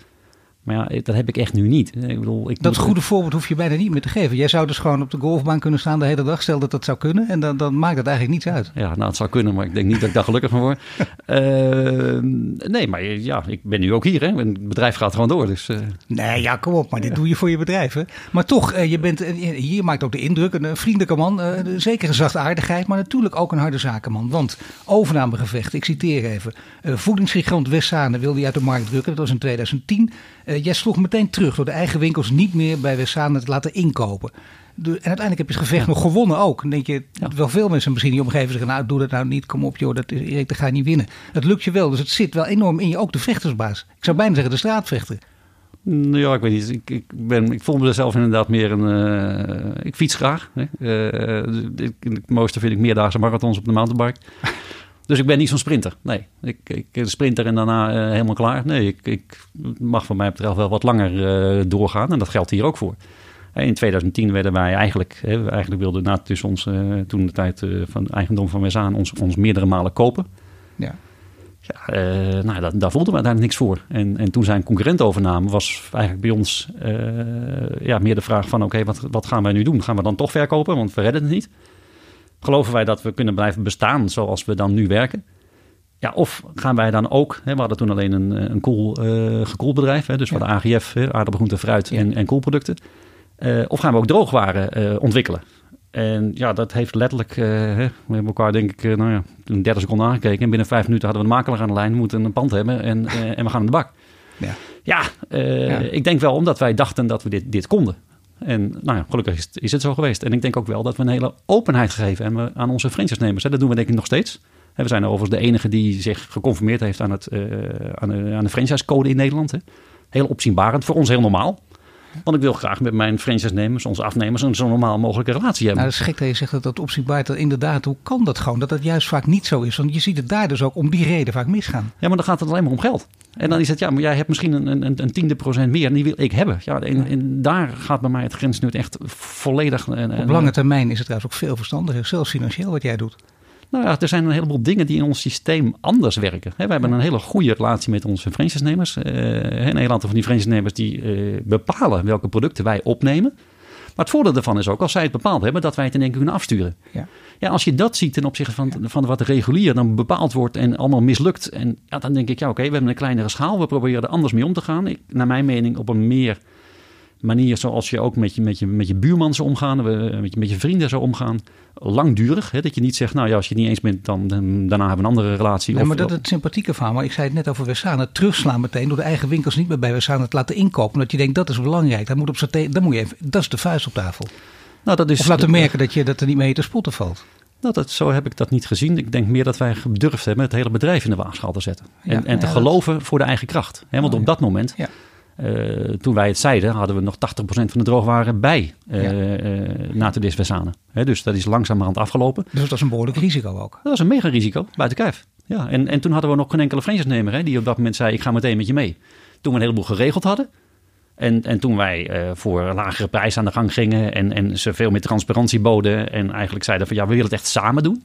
Maar ja, dat heb ik echt nu niet. Ik bedoel, ik dat goede voorbeeld hoef je bijna niet meer te geven. Jij zou dus gewoon op de golfbaan kunnen staan de hele dag. Stel dat dat zou kunnen. En dan, dan maakt het eigenlijk niets uit. Ja, nou, het zou kunnen, maar ik denk niet dat ik daar gelukkig van word. [LAUGHS] Eh, nee, maar ja, ik ben nu ook hier. Hè. Het bedrijf gaat gewoon door. Dus, eh, Nee, ja, kom op. Maar dit doe je voor je bedrijf. Hè? Maar toch, eh, je bent, eh, hier maakt ook de indruk. Een, vriendelijke man. zeker een zachtaardigheid. Maar natuurlijk ook een harde zakenman. Want overnamegevecht, ik citeer even. voedingsgigant Wessane wilde je uit de markt drukken. Dat was in 2010. Eh, jij sloeg meteen terug door de eigen winkels niet meer bij Wessane te laten inkopen. En uiteindelijk heb je het gevecht nog gewonnen ook. Dan denk je, wel veel mensen misschien in je omgeving zeggen... nou, doe dat nou niet, kom op joh, dat is, Erik, dat ga je niet winnen. Het lukt je wel, dus het zit wel enorm in je. Ook de vechtersbaas. Ik zou bijna zeggen de straatvechter. Nou ja, ik weet niet. Ik, ik, ben, ik voel mezelf inderdaad meer een... eh, ik fiets graag. Hè. Ik- het mooiste vind ik meerdaagse marathons op de mountainbike. Dus ik ben niet zo'n sprinter. Nee, ik, ik sprinter en daarna eh, helemaal klaar. Nee, ik, ik mag van mij betreft wel wat langer eh, doorgaan. En dat geldt hier ook voor. In 2010 werden wij eigenlijk, hè, we eigenlijk wilden na dus ons, eh, toen de tijd van eigendom van Wesaan ons, ons meerdere malen kopen. Ja. Ja, nou, dat, daar voelden we daar niks voor. En, en toen zijn concurrent overname, was eigenlijk bij ons ja, meer de vraag van... oké, wat, wat gaan wij nu doen? Gaan we dan toch verkopen? Want we redden het niet. Geloven wij dat we kunnen blijven bestaan zoals we dan nu werken? Ja, of gaan wij dan ook... Hè, we hadden toen alleen een, een koel, eh gekoeld bedrijf. Hè, dus Ja. voor de AGF, hè, aardappel, groente, fruit Ja. en, en koelproducten. Eh, of gaan we ook droogwaren eh, ontwikkelen? En ja, dat heeft letterlijk... eh, we hebben elkaar denk ik, eh, nou ja, toen 30 seconden aangekeken. En binnen vijf minuten hadden we een makelaar aan de lijn. We moeten een pand hebben en, eh, en we gaan aan de bak. Ja. Ja, eh, Ja. ik denk wel omdat wij dachten dat we dit, dit konden. En nou ja, gelukkig is het, zo geweest. En ik denk ook wel dat we een hele openheid gegeven hebben aan onze franchise-nemers. Dat doen we denk ik nog steeds. We zijn overigens de enige die zich geconformeerd heeft aan, het, eh, aan, de, aan de franchise-code in Nederland. Heel opzienbarend, voor ons heel normaal. Want ik wil graag met mijn franchise-nemers, onze afnemers, een zo normaal mogelijke relatie hebben. Nou, dat is gek dat je zegt dat dat opzienbaar dat inderdaad, hoe kan dat gewoon? Dat dat juist vaak niet zo is. Want je ziet het daar dus ook om die reden vaak misgaan. Ja, maar dan gaat het alleen maar om geld. En dan is het, ja, maar jij hebt misschien een, een, een tiende procent meer en die wil ik hebben. Ja, en, en daar gaat bij mij het grensnut echt volledig... En, en- Op lange termijn is het trouwens ook veel verstandiger, zelfs financieel wat jij doet. Nou ja, er zijn een heleboel dingen die in ons systeem anders werken. We hebben een hele goede relatie met onze franchise-nemers. Eh, een heel aantal van die franchise-nemers die eh, bepalen welke producten wij opnemen. Maar het voordeel daarvan is ook, als zij het bepaald hebben, dat wij het in één keer kunnen afsturen. Ja. Ja, als je dat ziet ten opzichte van, van wat regulier dan bepaald wordt en allemaal mislukt. En ja, dan denk ik, ja oké, we hebben een kleinere schaal. We proberen er anders mee om te gaan. Ik, naar mijn mening op een meer manier zoals je ook met je, met je, met je buurman zou omgaan. we- Met je, met je vrienden zou omgaan. Langdurig. Hè? Dat je niet zegt, nou ja, als je het niet eens bent, dan, dan daarna hebben we een andere relatie. Nee, Of- maar dat is het sympathieke van. Maar ik zei het net over Wessane. Het terugslaan meteen door de eigen winkels niet meer bij Wessane te laten inkopen. Omdat je denkt dat is belangrijk. Dat moet, op dan moet je even, dat is de vuist op tafel. nou, dat is, Of laten merken dat, je, dat er niet mee te spotten valt. Nou, dat, zo heb ik dat niet gezien. Ik denk meer dat wij gedurfd hebben het hele bedrijf in de waagschaal te zetten. En, Ja, en te ja, dat- geloven voor de eigen kracht. Hè, want Oh, op ja. dat moment, Eh, toen wij het zeiden, hadden we nog 80% van de droogwaren bij eh Ja. eh, Wessane. Hè, dus dat is langzamerhand afgelopen. Dus dat is een behoorlijk risico ook. Dat was een mega risico, buiten kijf. Ja, en, en toen hadden we nog geen enkele franchise-nemer hè, die op dat moment zei, ik ga meteen met je mee. Toen we een heleboel geregeld hadden. En, en toen wij voor lagere prijs aan de gang gingen en, en ze veel meer transparantie boden en eigenlijk zeiden van ja, we willen het echt samen doen.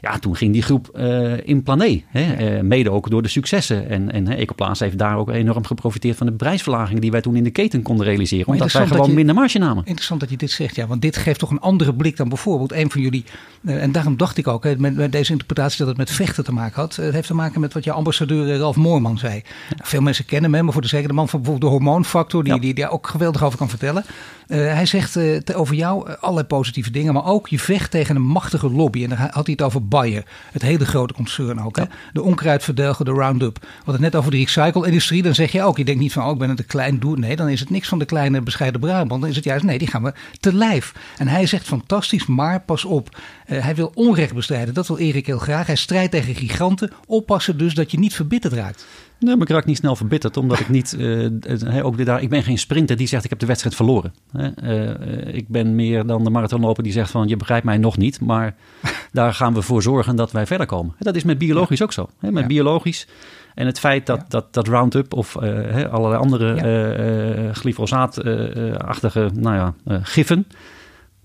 Ja, toen ging die groep eh, in plané. Hè? Eh, mede ook door de successen. En, en Ecoplaats heeft daar ook enorm geprofiteerd van de prijsverlaging die wij toen in de keten konden realiseren. Omdat wij gewoon je- minder marge namen. Interessant dat je dit zegt, ja. Want dit geeft toch een andere blik dan bijvoorbeeld een van jullie. eh, en daarom dacht ik ook hè, met, met deze interpretatie dat het met vechten te maken had. Het heeft te maken met wat jouw ambassadeur Ralf Moorman zei. Veel mensen kennen hem, maar voor de zeker de man van bijvoorbeeld de hormoonfactor, die, Ja. die daar ook geweldig over kan vertellen. Hij zegt over jou allerlei positieve dingen, maar ook je vecht tegen een machtige lobby. En dan had hij het over Bayer, het hele grote concern ook. Hè? De onkruidverdelger, de Roundup. We hadden het net over de recycle-industrie. Dan zeg je ook, je denkt niet van, oh, ik ben het een klein doe. Nee, dan is het niks van de kleine bescheiden Brabant. Dan is het juist, nee, die gaan we te lijf. En hij zegt fantastisch, maar pas op. Eh, hij wil onrecht bestrijden. Dat wil Erik heel graag. Hij strijdt tegen giganten. Oppassen dus dat je niet verbitterd raakt. Nee, maar ik raak niet snel verbitterd, omdat ik niet. eh, ook daar, ik ben geen sprinter die zegt: Ik heb de wedstrijd verloren. Eh, ik ben meer dan de marathonloper die zegt: van Je begrijpt mij nog niet, maar [LAUGHS] daar gaan we voor zorgen dat wij verder komen. Dat is met biologisch ook zo. Met Ja. biologisch. En het feit dat, Ja. dat, dat Roundup of eh, allerlei andere glyfosaat-achtige nou ja, giffen.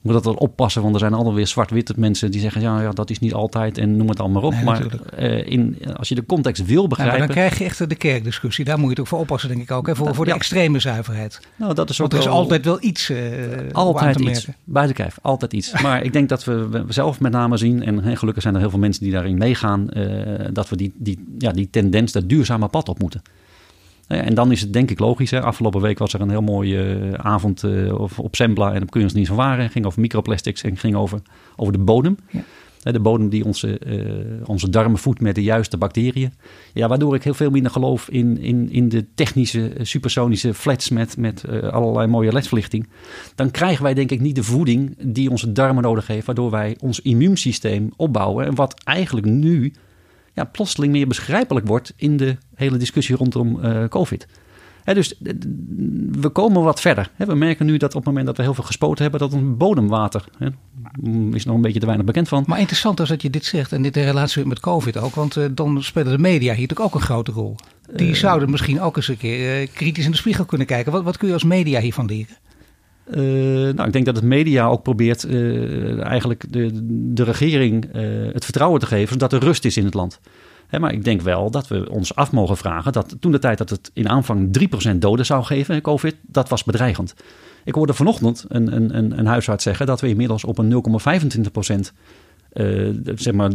Moet dat wel oppassen, want er zijn altijd weer zwart-witte mensen die zeggen, ja, ja, dat is niet altijd en noem het allemaal op. Nee, maar eh, in, als je de context wil Ja, begrijpen, maar dan krijg je echt de kerkdiscussie. Daar moet je het ook voor oppassen, denk ik ook. Hè? Voor, voor de Ja. extreme zuiverheid. nou, dat is Want er is wel- altijd wel iets aan Altijd te iets. de kijf, altijd iets. Maar ik denk dat we, zelf met name zien, en hè, gelukkig zijn er heel veel mensen die daarin meegaan, eh, dat we die, die, ja, die tendens, dat duurzame pad op moeten. Eh, En dan is het denk ik logisch. Hè. Afgelopen week was er een heel mooie eh, avond eh, op- Sembla en op Kunstdienst van Waren. Het ging over microplastics en ging over, over de bodem. Ja. De bodem die onze, onze darmen voedt met de juiste bacteriën. Ja, waardoor ik heel veel minder geloof in, in, in de technische, supersonische flats met, met allerlei mooie ledverlichting. Dan krijgen wij denk ik niet de voeding die onze darmen nodig heeft. Waardoor wij ons immuunsysteem opbouwen. En wat eigenlijk nu ja, plotseling meer begrijpelijk wordt in de hele discussie rondom eh, COVID. Dus eh, we komen wat verder. We merken nu dat op het moment dat we heel veel gespoten hebben, dat ons bodemwater, mm, is nog een beetje te weinig bekend van. Maar interessant is dat je dit zegt en dit in relatie met COVID ook. Want eh, dan spelen de media hier natuurlijk ook een grote rol. Die zouden misschien ook eens een keer kritisch in de spiegel kunnen kijken. Wat, wat kun je als media hiervan leren? Eh, nou, ik denk dat het media ook probeert eh, eigenlijk de, de regering eh, het vertrouwen te geven, zodat er rust is in het land. Hè, maar ik denk wel dat we ons af mogen vragen dat toen de tijd dat het in aanvang 3% doden zou geven, COVID, dat was bedreigend. Ik hoorde vanochtend een, een, een, een huisarts zeggen dat we inmiddels op een 0,25% eh, zeg maar,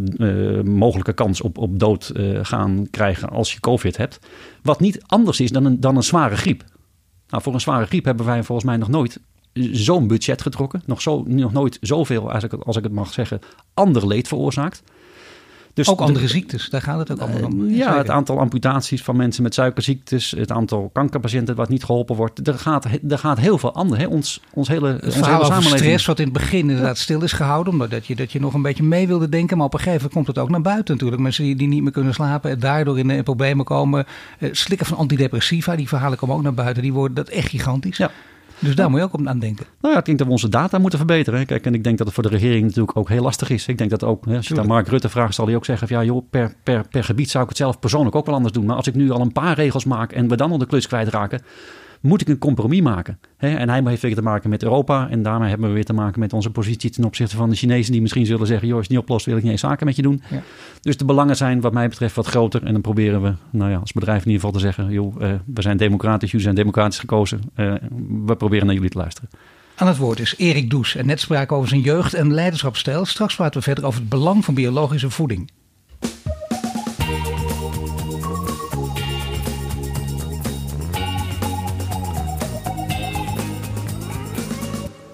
mogelijke kans op, op dood gaan krijgen als je COVID hebt. Wat niet anders is dan een, dan een zware griep. Nou, voor een zware griep hebben wij volgens mij nog nooit zo'n budget getrokken. Nog, zo, nog nooit zoveel, als ik, het- als ik het mag zeggen, ander leed veroorzaakt. Dus Ook de- andere ziektes, daar gaat het ook allemaal om. ja, Zeker. het aantal amputaties van mensen met suikerziektes, het aantal kankerpatiënten wat niet geholpen wordt. Er gaat, er gaat heel veel ander. Hè? Ons, ons hele, Het onze hele samenleving. stress, wat in het begin inderdaad stil is gehouden, omdat dat je, dat je nog een beetje mee wilde denken. Maar op een gegeven moment komt het ook naar buiten natuurlijk. Mensen die, die niet meer kunnen slapen en daardoor in, eh, problemen komen. Eh, slikken van antidepressiva, die verhalen komen ook naar buiten. Die worden dat echt gigantisch. Ja. Dus daar moet je ook op aan denken. Nou ja, ik denk dat we onze data moeten verbeteren. hè. Kijk, en ik denk dat het voor de regering natuurlijk ook heel lastig is. Ik denk dat ook, hè, als je aan Mark Rutte vraagt, zal hij ook zeggen: van, ja, joh, per, per, per gebied zou ik het zelf persoonlijk ook wel anders doen. Maar als ik nu al een paar regels maak en we dan al de klus kwijtraken, moet ik een compromis maken. Hè? En hij heeft weer te maken met Europa. En daarmee hebben we weer te maken met onze positie ten opzichte van de Chinezen, die misschien zullen zeggen: joh, als je het niet oplost, wil ik niet eens zaken met je doen. Ja. Dus de belangen zijn, wat mij betreft, wat groter. En dan proberen we, nou ja, als bedrijf in ieder geval te zeggen: joh, eh, we zijn democratisch, jullie zijn democratisch gekozen. Eh, we proberen naar jullie te luisteren. Aan het woord is Erik Does. En net spraken over zijn jeugd en leiderschapsstijl. Straks praten we verder over het belang van biologische voeding.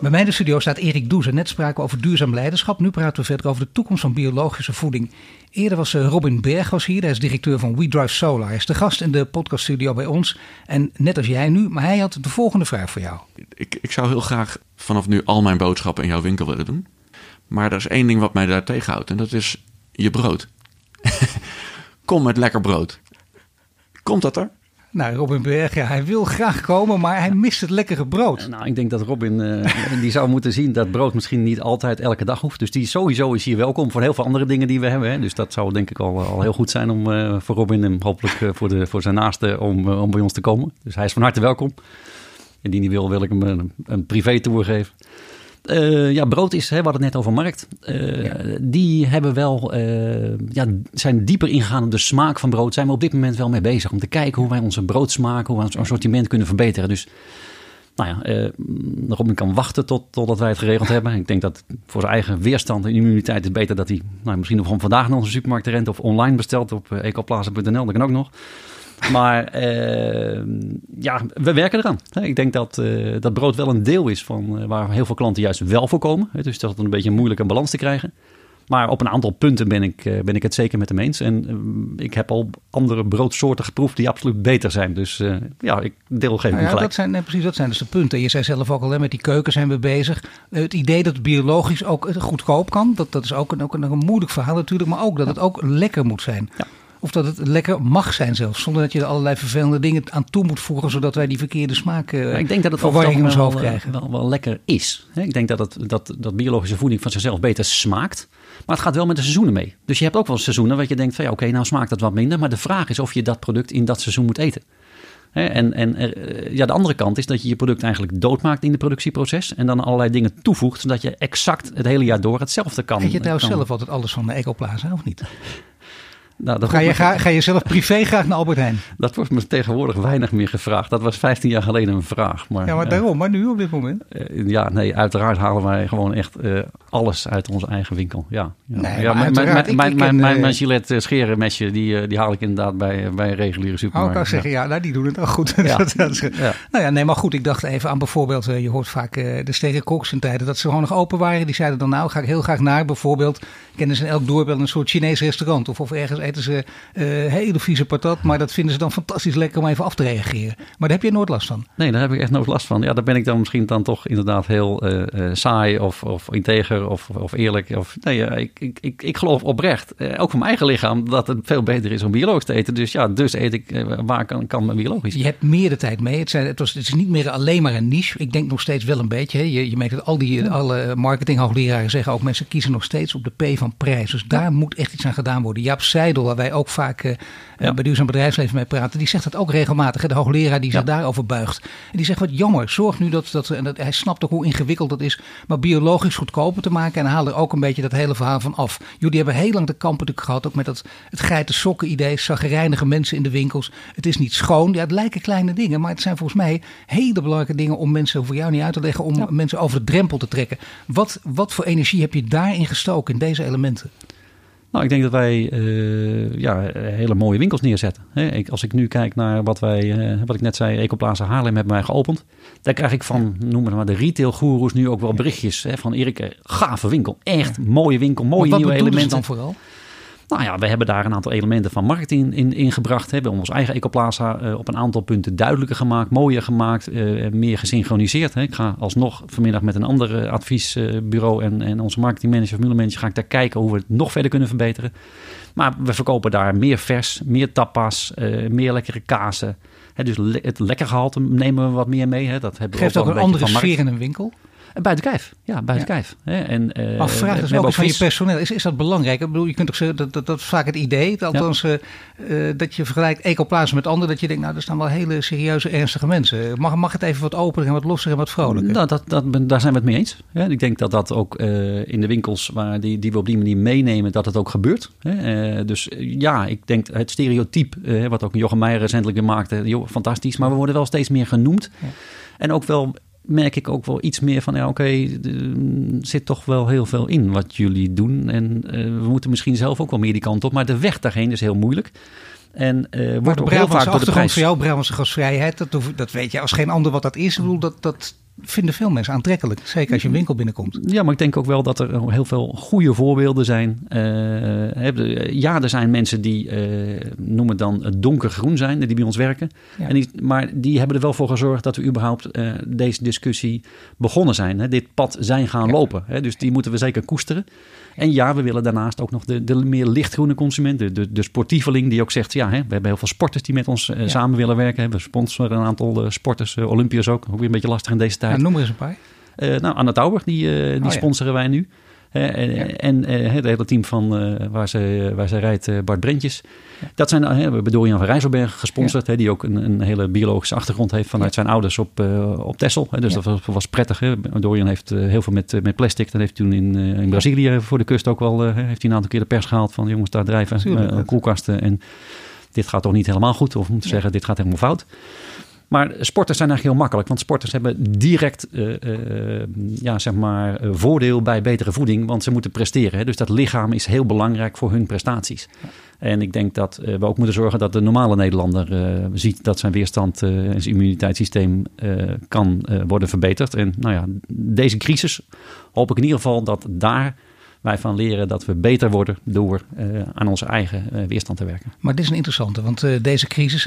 Bij mij in de studio staat Erik Does. En net spraken we over duurzaam leiderschap. Nu praten we verder over de toekomst van biologische voeding. Eerder was eh, Robin Berg was hier. Hij is directeur van We Drive Solar. Hij is de gast in de podcaststudio bij ons. En net als jij nu. Maar hij had de volgende vraag voor jou. Ik, ik zou heel graag vanaf nu al mijn boodschappen in jouw winkel willen doen. Maar er is één ding wat mij daar tegenhoudt. En dat is je brood. [LAUGHS] Kom met lekker brood. Komt dat er? Nou, Robin Berg, ja, hij wil graag komen, maar hij mist het lekkere brood. Nou, ik denk dat Robin eh, [LAUGHS] die zou moeten zien dat brood misschien niet altijd elke dag hoeft. Dus die sowieso is hier welkom voor heel veel andere dingen die we hebben. Hè. Dus dat zou denk ik al, al heel goed zijn om eh, voor Robin en hopelijk eh, voor, de, voor zijn naasten om, eh, om bij ons te komen. Dus hij is van harte welkom. Indien hij wil, wil ik hem een, een privé tour geven. Eh, ja, brood is, hè, we hadden het net over markt. Eh, Die hebben wel, eh, ja, zijn dieper ingegaan op de smaak van brood. Zijn we op dit moment wel mee bezig om te kijken hoe wij onze broodsmaak, hoe we ons assortiment kunnen verbeteren. Dus nou ja, eh, Robin kan wachten tot, totdat wij het geregeld [LAUGHS] hebben. Ik denk dat voor zijn eigen weerstand en immuniteit is beter dat hij nou, misschien nog van vandaag naar onze supermarkt rent of online bestelt op uh, ecoplaza.nl. Dat kan ook nog. Maar eh, ja, we werken eraan. Ik denk dat, uh, dat brood wel een deel is van uh, waar heel veel klanten juist wel voor komen. Dus dat is een beetje moeilijk een balans te krijgen. Maar op een aantal punten ben ik, uh, ben ik het zeker met hem eens. En uh, ik heb al andere broodsoorten geproefd die absoluut beter zijn. Dus ja, ik deel geen nou ja, gelijk. Dat zijn, nee, precies, dat zijn dus de punten. Je zei zelf ook al, hè, met die keuken zijn we bezig. Het idee dat het biologisch ook goedkoop kan, dat, dat is ook een, ook een, een moeilijk verhaal natuurlijk. Maar ook dat het ook lekker moet zijn. Ja. Of dat het lekker mag zijn zelfs. Zonder dat je er allerlei vervelende dingen aan toe moet voegen. Zodat wij die verkeerde smaak uh, ik denk dat het verwarring in ons hoofd wel, krijgen. Wel, wel lekker is. Ik denk dat, het, dat, dat biologische voeding van zichzelf beter smaakt. Maar het gaat wel met de seizoenen mee. Dus je hebt ook wel seizoenen waar je denkt van ja oké, okay, nou smaakt dat wat minder. Maar de vraag is of je dat product in dat seizoen moet eten. En, en eh, ja, de andere kant is dat je je product eigenlijk doodmaakt in het productieproces. En dan allerlei dingen toevoegt, zodat je exact het hele jaar door hetzelfde kan. Eet je trouwens kan- zelf altijd alles van de Ecoplaza of niet? Nou, Ga je, me- ga, [LAUGHS] ga je zelf privé graag naar Albert Heijn? dat wordt me tegenwoordig weinig meer gevraagd. Dat was 15 jaar geleden een vraag. Maar, Ja, maar eh, daarom. Maar nu op dit moment? eh, ja, nee, uiteraard halen wij gewoon echt eh, alles uit onze eigen winkel. Ja, ja. Nee, ja maar mijn, mijn, mijn, die, die haal ik inderdaad bij, bij een reguliere Oh, supermarkt. ik kan zeggen, ja, nou, die doen het ook goed. [LAUGHS] Ja. Dat- dat is- Ja. Nou ja, nee, maar goed, ik dacht even aan bijvoorbeeld, je hoort vaak de stekenkoks in tijden dat ze gewoon nog open waren. Die zeiden dan nou, ga ik heel graag naar bijvoorbeeld, kennen ze in elk dorp wel een soort Chinees restaurant. Of, of ergens eten ze eh, hele vieze patat, maar dat vinden ze dan fantastisch lekker om even af te reageren. Maar daar heb je nooit last van. Nee, daar heb ik echt nooit last van. Ja, daar ben ik dan misschien dan toch inderdaad heel eh, eh, saai of, of integer of, of eerlijk. Of, nee, ik, ik, ik, ik geloof oprecht, ook voor mijn eigen lichaam, dat het veel beter is om biologisch te eten. Dus ja, dus eet ik waar kan, kan mijn biologisch. Je hebt meer de tijd mee. Het, zijn, het, was, het is niet meer alleen maar een niche. Ik denk nog steeds wel een beetje. Hè. Je, je merkt dat al die alle marketinghoogleraren zeggen ook mensen kiezen nog steeds op de P van prijs. Dus daar moet echt iets aan gedaan worden. Jaap Seidel, waar wij ook vaak eh, Ja. bij Duurzaam Bedrijfsleven mee praten, die zegt dat ook regelmatig. hè. De hoogleraar die zich Ja. daarover buigt. En die zegt wat jammer. Zorg nu dat, dat, en dat hij snapt ook hoe ingewikkeld dat is, maar biologisch goedkoper te maken. En haal er ook een beetje dat hele verhaal van af. Jullie hebben heel lang de kamp natuurlijk gehad, ook met dat het geiten sokken idee, zaggerijnige mensen in de winkels. Het is niet schoon. Ja, het lijken kleine dingen, maar het zijn volgens mij hele belangrijke dingen om mensen, voor jou niet uit te leggen, om mensen over de drempel te trekken. Wat, wat voor energie heb je daarin gestoken, in deze elementen? Nou, ik denk dat wij eh, ja, hele mooie winkels neerzetten. Ik, als ik nu kijk naar wat wij, eh, wat ik net zei, Ecoplaza Haarlem hebben wij geopend. Daar krijg ik van, noem het maar, de retailgoeroes nu ook wel berichtjes van Erik, gave winkel. Echt mooie winkel, mooie nieuwe elementen. dan vooral? Nou ja, we hebben daar een aantal elementen van marketing in, ingebracht. We hebben ons eigen Ecoplaza eh, op een aantal punten duidelijker gemaakt, mooier gemaakt, eh, meer gesynchroniseerd. Hè. Ik ga alsnog vanmiddag met een ander eh, adviesbureau en, en onze marketingmanager, formule ga ik daar kijken hoe we het nog verder kunnen verbeteren. Maar we verkopen daar meer vers, meer tapas, meer lekkere kazen. Hè, dus le- het lekker gehalte nemen we wat meer mee. Hè. Dat hebben we Geeft ook een beetje andere sfeer in een winkel. Buiten kijf, ja, buiten Ja. kijf. Hè. En, eh, Maar vraag dus ook eens van je personeel. Is, is dat belangrijk? Ik bedoel, je kunt toch zeggen, dat, dat, dat is vaak het idee. dat Althans, eh, eh, dat je vergelijkt Ecoplaza met anderen. Dat je denkt, nou, er staan wel hele serieuze, ernstige mensen. Mag, mag het even wat opener en wat losser en wat vrolijker? Nou, dat, dat, daar zijn we het mee eens. Ik denk dat dat ook in de winkels waar die, die we op die manier meenemen, dat het ook gebeurt. Hè. Dus ja, ik denk het stereotype, wat ook Jochem Meijer recentelijk weer maakte, joh, fantastisch. Maar we worden wel steeds meer genoemd. En ook wel merk ik ook wel iets meer van, ja, oké, er zit toch wel heel veel in wat jullie doen. En eh, we moeten misschien zelf ook wel meer die kant op. Maar de weg daarheen is heel moeilijk. En maar wordt ook heel vaak door de prijs... voor jou, Brabantse gastvrijheid, dat, dat weet je als geen ander wat dat is. Ik bedoel, dat, dat vinden veel mensen aantrekkelijk. Zeker als je een winkel binnenkomt. Ja, maar ik denk ook wel dat er heel veel goede voorbeelden zijn. Eh, ja, er zijn mensen die, eh noem het dan, donkergroen zijn, die bij ons werken. Ja. En die, maar die hebben er wel voor gezorgd dat we überhaupt eh, deze discussie begonnen zijn. Hè, dit pad zijn gaan Ja. lopen. Hè, dus die moeten we zeker koesteren. En ja, we willen daarnaast ook nog de, de meer lichtgroene consument, de, de, sportieveling die ook zegt, ja, hè, we hebben heel veel sporters die met ons eh, Ja. samen willen werken. We sponsoren een aantal eh, sporters, eh, Olympiërs ook, ook weer een beetje lastig in deze tijd. Ja, noem er eens een paar. Eh, nou, Anna Tauber, die, eh, die Oh, ja. sponsoren wij nu. Hè, en Ja. en eh, het hele team van eh, waar, ze, waar ze rijdt, eh, Bart Brentjes. Dat zijn, eh, we hebben Dorian van Rijsselberg gesponsord. Hè, die ook een, een hele biologische achtergrond heeft vanuit zijn ouders op, eh, op Texel. Hè, dus dat was, was prettig. Hè. Dorian heeft eh, heel veel met, eh, met plastic. Dat heeft toen in, eh, in Brazilië voor de kust ook wel... eh, heeft hij een aantal keer de pers gehaald van... jongens, daar drijven eh, koelkasten. En dit gaat toch niet helemaal goed? Of om te zeggen, dit gaat helemaal fout. Maar sporters zijn eigenlijk heel makkelijk. Want sporters hebben direct eh, eh, ja, zeg maar, eh, voordeel bij betere voeding. Want ze moeten presteren. Hè? Dus dat lichaam is heel belangrijk voor hun prestaties. En ik denk dat we ook moeten zorgen dat de normale Nederlander ziet dat zijn weerstand en zijn immuniteitssysteem kan worden verbeterd. En nou ja, deze crisis hoop ik in ieder geval dat daar wij van leren dat we beter worden door eh, aan onze eigen eh, weerstand te werken. Maar dit is een interessante, want eh, deze crisis,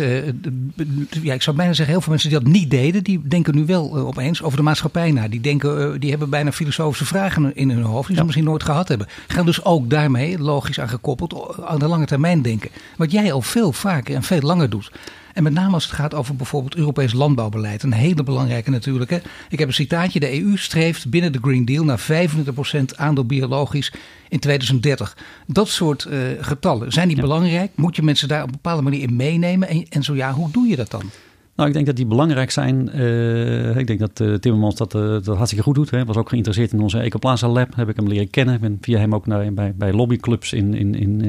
ja, ik zou bijna zeggen, heel veel mensen die dat niet deden, die denken nu wel opeens over de maatschappij na. Die denken, die hebben bijna filosofische vragen in hun hoofd, die ze misschien nooit gehad hebben. Gaan dus ook daarmee, logisch aan gekoppeld, aan de lange termijn denken. Wat jij al veel vaker en veel langer doet. En met name als het gaat over bijvoorbeeld Europees landbouwbeleid. Een hele belangrijke natuurlijk. Hè. Ik heb een citaatje. De EU streeft binnen de Green Deal naar 25% aandeel biologisch in 2030. Dat soort eh, getallen, zijn die Ja. belangrijk? Moet je mensen daar op een bepaalde manier in meenemen? En, en zo ja, hoe doe je dat dan? Nou, ik denk dat die belangrijk zijn. Uh, ik denk dat uh, Timmermans dat, uh, dat hartstikke goed doet. Hij was ook geïnteresseerd in onze Ecoplaza Lab. Heb ik hem leren kennen. Ik ben via hem ook naar, bij, bij lobbyclubs in, in, in,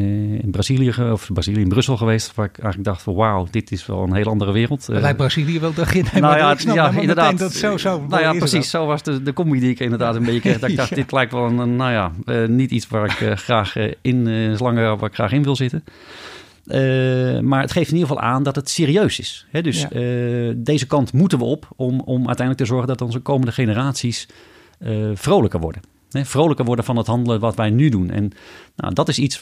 in Brazilië, of Brazilië in Brussel geweest. Waar ik eigenlijk dacht van wauw, dit is wel een heel andere wereld. Lijkt Brazilië wel dag in. Nou [LAUGHS] ja, ja inderdaad. Dat zo, zo nou ja, precies. Zo was de, de combi die ik inderdaad een beetje kreeg. Dat ik [LAUGHS] dacht, dit lijkt wel een, nou ja, niet iets waar ik graag in, uh, langer waar ik graag in wil zitten. Uh, maar het geeft in ieder geval aan dat het serieus is. Hè? Dus ja. uh, deze kant moeten we op om, om uiteindelijk te zorgen dat onze komende generaties uh, vrolijker worden hè, vrolijker worden van het handelen wat wij nu doen. En nou, dat is iets,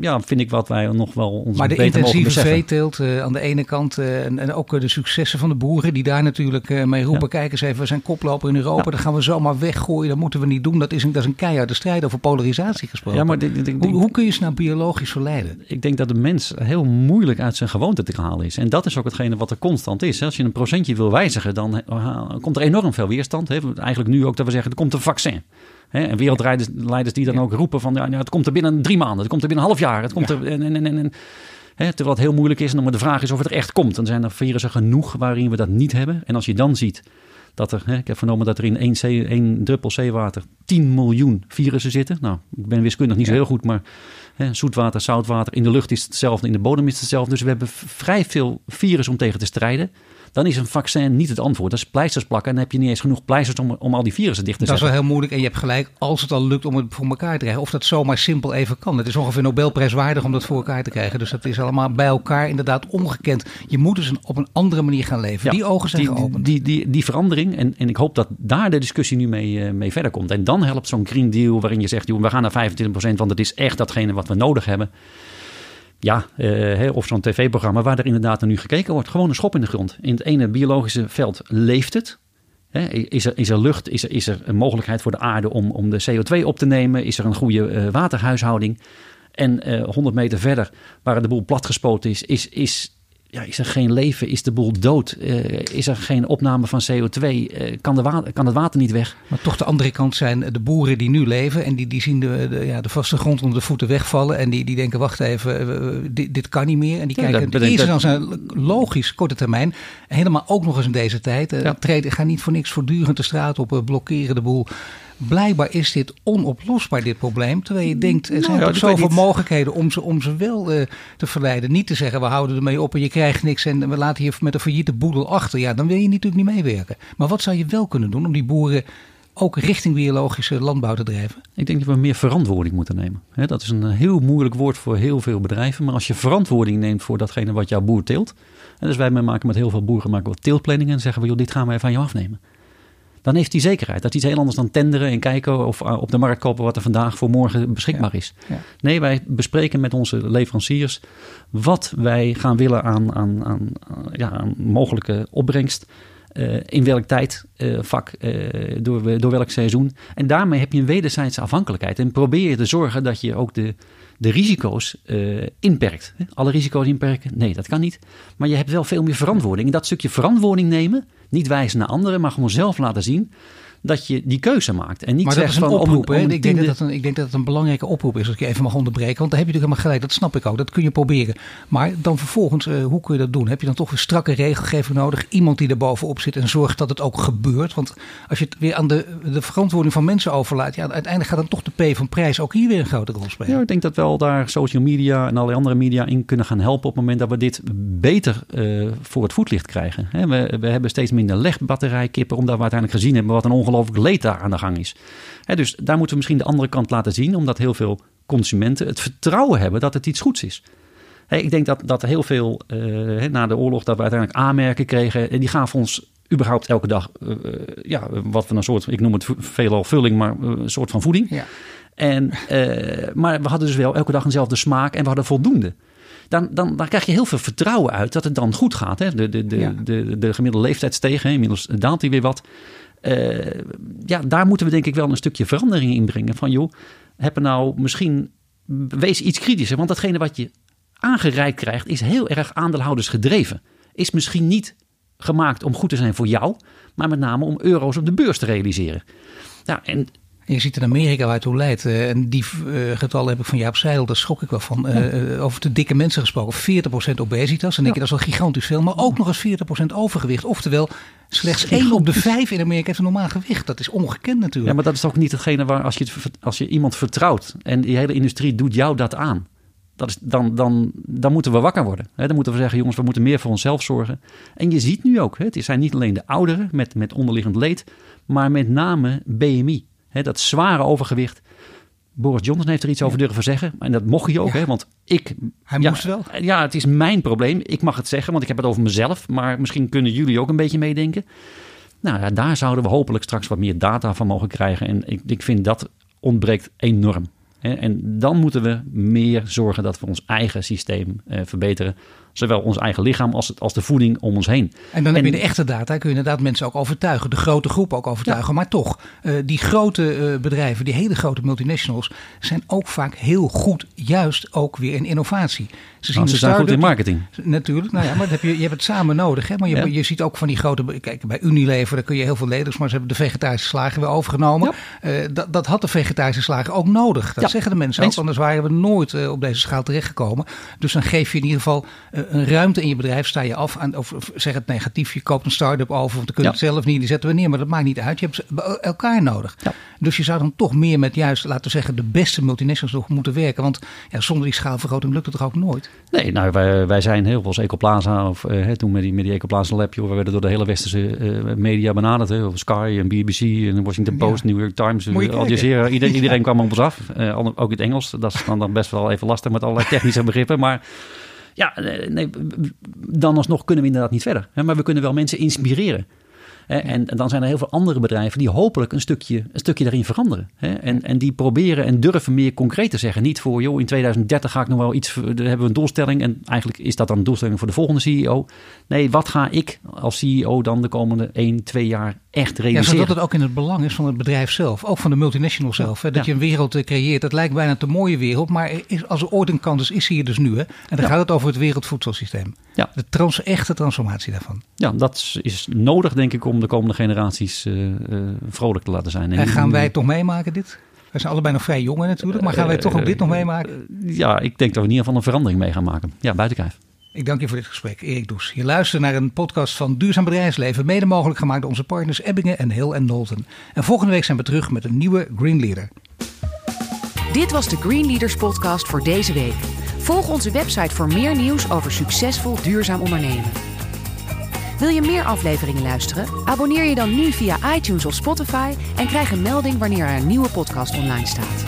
ja, vind ik wat wij nog wel ons Maar de intensieve veeteelt uh, aan de ene kant uh, en, en, ook de successen van de boeren die daar natuurlijk uh, mee roepen. Ja. Kijk eens even, we zijn koploper in Europa, ja. dan gaan we zomaar weggooien. Dat moeten we niet doen. Dat is een, dat is een keiharde strijd over polarisatie gesproken. Ja, maar dit, dit, hoe, hoe, kun je ze nou biologisch verleiden? Ik denk dat de mens heel moeilijk uit zijn gewoonte te halen is. En dat is ook hetgene wat er constant is. Als je een procentje wil wijzigen, dan komt er enorm veel weerstand. Eigenlijk nu ook dat we zeggen, er komt een vaccin. Hè, en wereldleiders die dan ook roepen van ja, het komt er binnen drie maanden, het komt er binnen een half jaar. Het komt ja. er, en, en, en, en, hè, terwijl het heel moeilijk is, maar de vraag is of het er echt komt. Dan zijn er virussen genoeg waarin we dat niet hebben. En als je dan ziet dat er, hè, ik heb vernomen dat er in één, zee, één druppel zeewater 10 miljoen virussen zitten. Nou, ik ben wiskundig niet zo heel goed, maar hè, zoetwater, zoutwater, in de lucht is hetzelfde, in de bodem is hetzelfde. Dus we hebben vrij veel virus om tegen te strijden dan is een vaccin niet het antwoord. Dat is pleisters plakken en dan heb je niet eens genoeg pleisters om, om al die virussen dicht te zetten. Dat is wel heel moeilijk en je hebt gelijk als het al lukt om het voor elkaar te krijgen. Of dat zomaar simpel even kan. Het is ongeveer Nobelprijswaardig om dat voor elkaar te krijgen. Dus dat is allemaal bij elkaar inderdaad ongekend. Je moet dus op een andere manier gaan leven. Ja, die ogen zijn die, geopend. Die, die, die, verandering en, en ik hoop dat daar de discussie nu mee, uh, mee verder komt. En dan helpt zo'n Green Deal waarin je zegt, joh, we gaan naar 25% want het is echt datgene wat we nodig hebben ja, uh, of zo'n tv-programma waar er inderdaad naar nu gekeken wordt. Gewoon een schop in de grond. In het ene biologische veld leeft het. Hè? Is, er, is er lucht? Is er, is er een mogelijkheid voor de aarde om, om de CO2 op te nemen? Is er een goede uh, waterhuishouding? En uh, 100 meter verder, waar de boel platgespoten is, is, is ja, is er geen leven? Is de boel dood? Uh, is er geen opname van CO2? Uh, kan, de water, kan het water niet weg? Maar toch de andere kant zijn de boeren die nu leven en die, die zien de, de, ja, de vaste grond onder de voeten wegvallen. En die, die denken, wacht even, uh, dit, dit, kan niet meer. En die ja, kijken dat, eerst dan zijn logisch korte termijn. Helemaal ook nog eens in deze tijd. Ja. Treden, ga niet voor niks voortdurend de straat op, blokkeren de boel. Blijkbaar is dit onoplosbaar, dit probleem. Terwijl je denkt, er zijn nou, zoveel mogelijkheden om ze, om ze wel uh, te verleiden. Niet te zeggen, we houden ermee op en je krijgt niks en we laten hier met een failliete boedel achter. Ja, dan wil je natuurlijk niet meewerken. Maar wat zou je wel kunnen doen om die boeren ook richting biologische landbouw te drijven? Ik denk dat we meer verantwoording moeten nemen. Dat is een heel moeilijk woord voor heel veel bedrijven. Maar als je verantwoording neemt voor datgene wat jouw boer teelt. En dus wij maken met heel veel boeren maken we teeltplanningen en zeggen we, joh, dit gaan wij van jou afnemen dan heeft hij zekerheid. Dat is iets heel anders dan tenderen en kijken of op de markt kopen wat er vandaag voor morgen beschikbaar is. Ja, ja. Nee, wij bespreken met onze leveranciers wat wij gaan willen aan, aan, aan, ja, aan mogelijke opbrengst. Uh, in welk tijdvak, uh, uh, door, door welk seizoen. En daarmee heb je een wederzijdse afhankelijkheid. En probeer je te zorgen dat je ook de, de risico's inperkt. Alle risico's inperken? Nee, dat kan niet. Maar je hebt wel veel meer verantwoording. En dat stukje verantwoording nemen, niet wijzen naar anderen, maar gewoon zelf laten zien dat je die keuze maakt. En niet maar zegt dat is een van oproep. om, om ik, denk dat dat een, ik denk dat het een belangrijke oproep is. Als ik je even mag onderbreken. Want daar heb je natuurlijk helemaal gelijk. Dat snap ik ook. Dat kun je proberen. Maar dan vervolgens, uh, hoe kun je dat doen? Heb je dan toch een strakke regelgeving nodig? Iemand die er bovenop zit en zorgt dat het ook gebeurt. Want als je het weer aan de, de verantwoording van mensen overlaat. Ja, uiteindelijk gaat dan toch de P van prijs ook hier weer een grote rol spelen. Ja, ik denk dat wel daar social media en allerlei andere media in kunnen gaan helpen. Op het moment dat we dit beter uh, voor het voetlicht krijgen. He, we, we hebben steeds minder legbatterijkippen. Omdat we uiteindelijk gezien hebben wat een ongelooflijk leed daar aan de gang is. He, dus daar moeten we misschien de andere kant laten zien, omdat heel veel consumenten het vertrouwen hebben dat het iets goeds is. Ik denk dat, dat heel veel uh, na de oorlog dat we uiteindelijk aanmerken kregen. En die gaven ons überhaupt elke dag, uh, ja, wat we een soort, ik noem het veelal vulling, maar een soort van voeding. Ja. En, uh, maar we hadden dus wel elke dag eenzelfde smaak en we hadden voldoende. Dan, dan, dan krijg je heel veel vertrouwen uit dat het dan goed gaat. Hè? De, de, de, ja. de, de gemiddelde leeftijd stegen, inmiddels daalt hij weer wat. Uh, ja, daar moeten we denk ik wel een stukje verandering in brengen. Van joh, heb nou misschien, wees iets kritischer. Want datgene wat je aangereikt krijgt is heel erg aandeelhouders gedreven. Is misschien niet gemaakt om goed te zijn voor jou, maar met name om euro's op de beurs te realiseren. Ja, En je ziet in Amerika waar het toe leidt. eh, en die eh, getallen heb ik van Jaap Seidel, daar schrok ik wel van. eh, over te dikke mensen gesproken. 40% obesitas. Dan denk je dat is wel gigantisch veel. Maar ook nog eens 40% overgewicht. Oftewel, slechts 1 op de 5 in Amerika heeft een normaal gewicht. Dat is ongekend natuurlijk. Ja, maar dat is ook niet hetgene waar als je, als je iemand vertrouwt en die hele industrie doet jou dat aan. Dat is, dan, dan, dan moeten we wakker worden. Dan moeten we zeggen, jongens, we moeten meer voor onszelf zorgen. En je ziet nu ook, het zijn niet alleen de ouderen met, met onderliggend leed, maar met name BMI. Hè, dat zware overgewicht. Boris Johnson heeft er iets over durven zeggen. En dat mocht hij ook, Ja. hè, want ik... Hij ja, moest wel. Ja, het is mijn probleem. Ik mag het zeggen, want ik heb het over mezelf. Maar misschien kunnen jullie ook een beetje meedenken. Nou ja, daar zouden we hopelijk straks wat meer data van mogen krijgen. En ik, ik vind dat ontbreekt enorm. En dan moeten we meer zorgen dat we ons eigen systeem eh, verbeteren. Zowel ons eigen lichaam als, het, als de voeding om ons heen. En dan heb je de echte data, kun je inderdaad mensen ook overtuigen. De grote groep ook overtuigen. Maar toch, eh, die grote eh, bedrijven, die hele grote multinationals, zijn ook vaak heel goed, juist ook weer in innovatie. Ze, Nou, de ze zijn goed in marketing. Natuurlijk, nou ja, maar heb je, je hebt het samen nodig. Hè? Maar je, Ja. je ziet ook van die grote. Kijk, bij Unilever daar kun je heel veel leders, maar ze hebben de vegetarische slager weer overgenomen. Eh, dat, dat had de vegetarische slager ook nodig. Dat zeggen de mensen eens. ook, anders waren we nooit op deze schaal terechtgekomen. Dus dan geef je in ieder geval een ruimte in je bedrijf, sta je af aan, of of zeg het negatief, je koopt een start-up over, want dan kun je Ja. het zelf niet, die zetten we neer, maar dat maakt niet uit. Je hebt elkaar nodig. Ja. Dus je zou dan toch meer met juist, laten we zeggen, de beste multinationals nog moeten werken. Want ja, zonder die schaalvergroting lukt het toch ook nooit. Nee, nou, wij, wij zijn heel veel als Ecoplaza, of eh, hè, toen met die, met die Ecoplaza Lab, joh, we werden door de hele westerse eh, media benaderd. Hè, of Sky en BBC en Washington Ja. Post, New York Times, eh, Al. Jazeera. Iedereen, [LAUGHS] iedereen kwam op ons af, ook in het Engels. Dat is dan, dan best wel even lastig met allerlei technische begrippen. Maar ja, eh, nee, dan alsnog kunnen we inderdaad niet verder. Hè, maar we kunnen wel mensen inspireren. En dan zijn er heel veel andere bedrijven die hopelijk een stukje, een stukje daarin veranderen. En, en die proberen en durven meer concreet te zeggen. Niet voor, joh, in 2030 ga ik nog wel iets, daar hebben we een doelstelling. En eigenlijk is dat dan een doelstelling voor de volgende CEO. Nee, wat ga ik als CEO dan de komende 1, 2 jaar echt Ja, zodat het ook in het belang is van het bedrijf zelf. Ook van de multinational zelf. Hè, dat ja. je een wereld eh, creëert. Het lijkt bijna te mooie wereld. Maar is, als er ooit een kans is, is hier dus nu. Hè. En dan Ja. gaat het over het wereldvoedselsysteem. Ja. De trans, echte transformatie daarvan. Ja, dat is- nodig denk ik om de komende generaties eh, eh, vrolijk te laten zijn. En gaan wij het toch meemaken dit? We zijn allebei nog vrij jong natuurlijk. Maar gaan wij toch ook dit nog meemaken? Ja, ik denk dat we in ieder geval een verandering mee gaan maken. Ja, buiten kijf. Ik dank je voor dit gesprek, Erik Does. Je luistert naar een podcast van Duurzaam Bedrijfsleven. Mede mogelijk gemaakt door onze partners Ebbingen en Hill en Nolten. En volgende week zijn we terug met een nieuwe Green Leader. Dit was de Green Leaders podcast voor deze week. Volg onze website voor meer nieuws over succesvol duurzaam ondernemen. Wil je meer afleveringen luisteren? Abonneer je dan nu via iTunes of Spotify en krijg een melding wanneer er een nieuwe podcast online staat.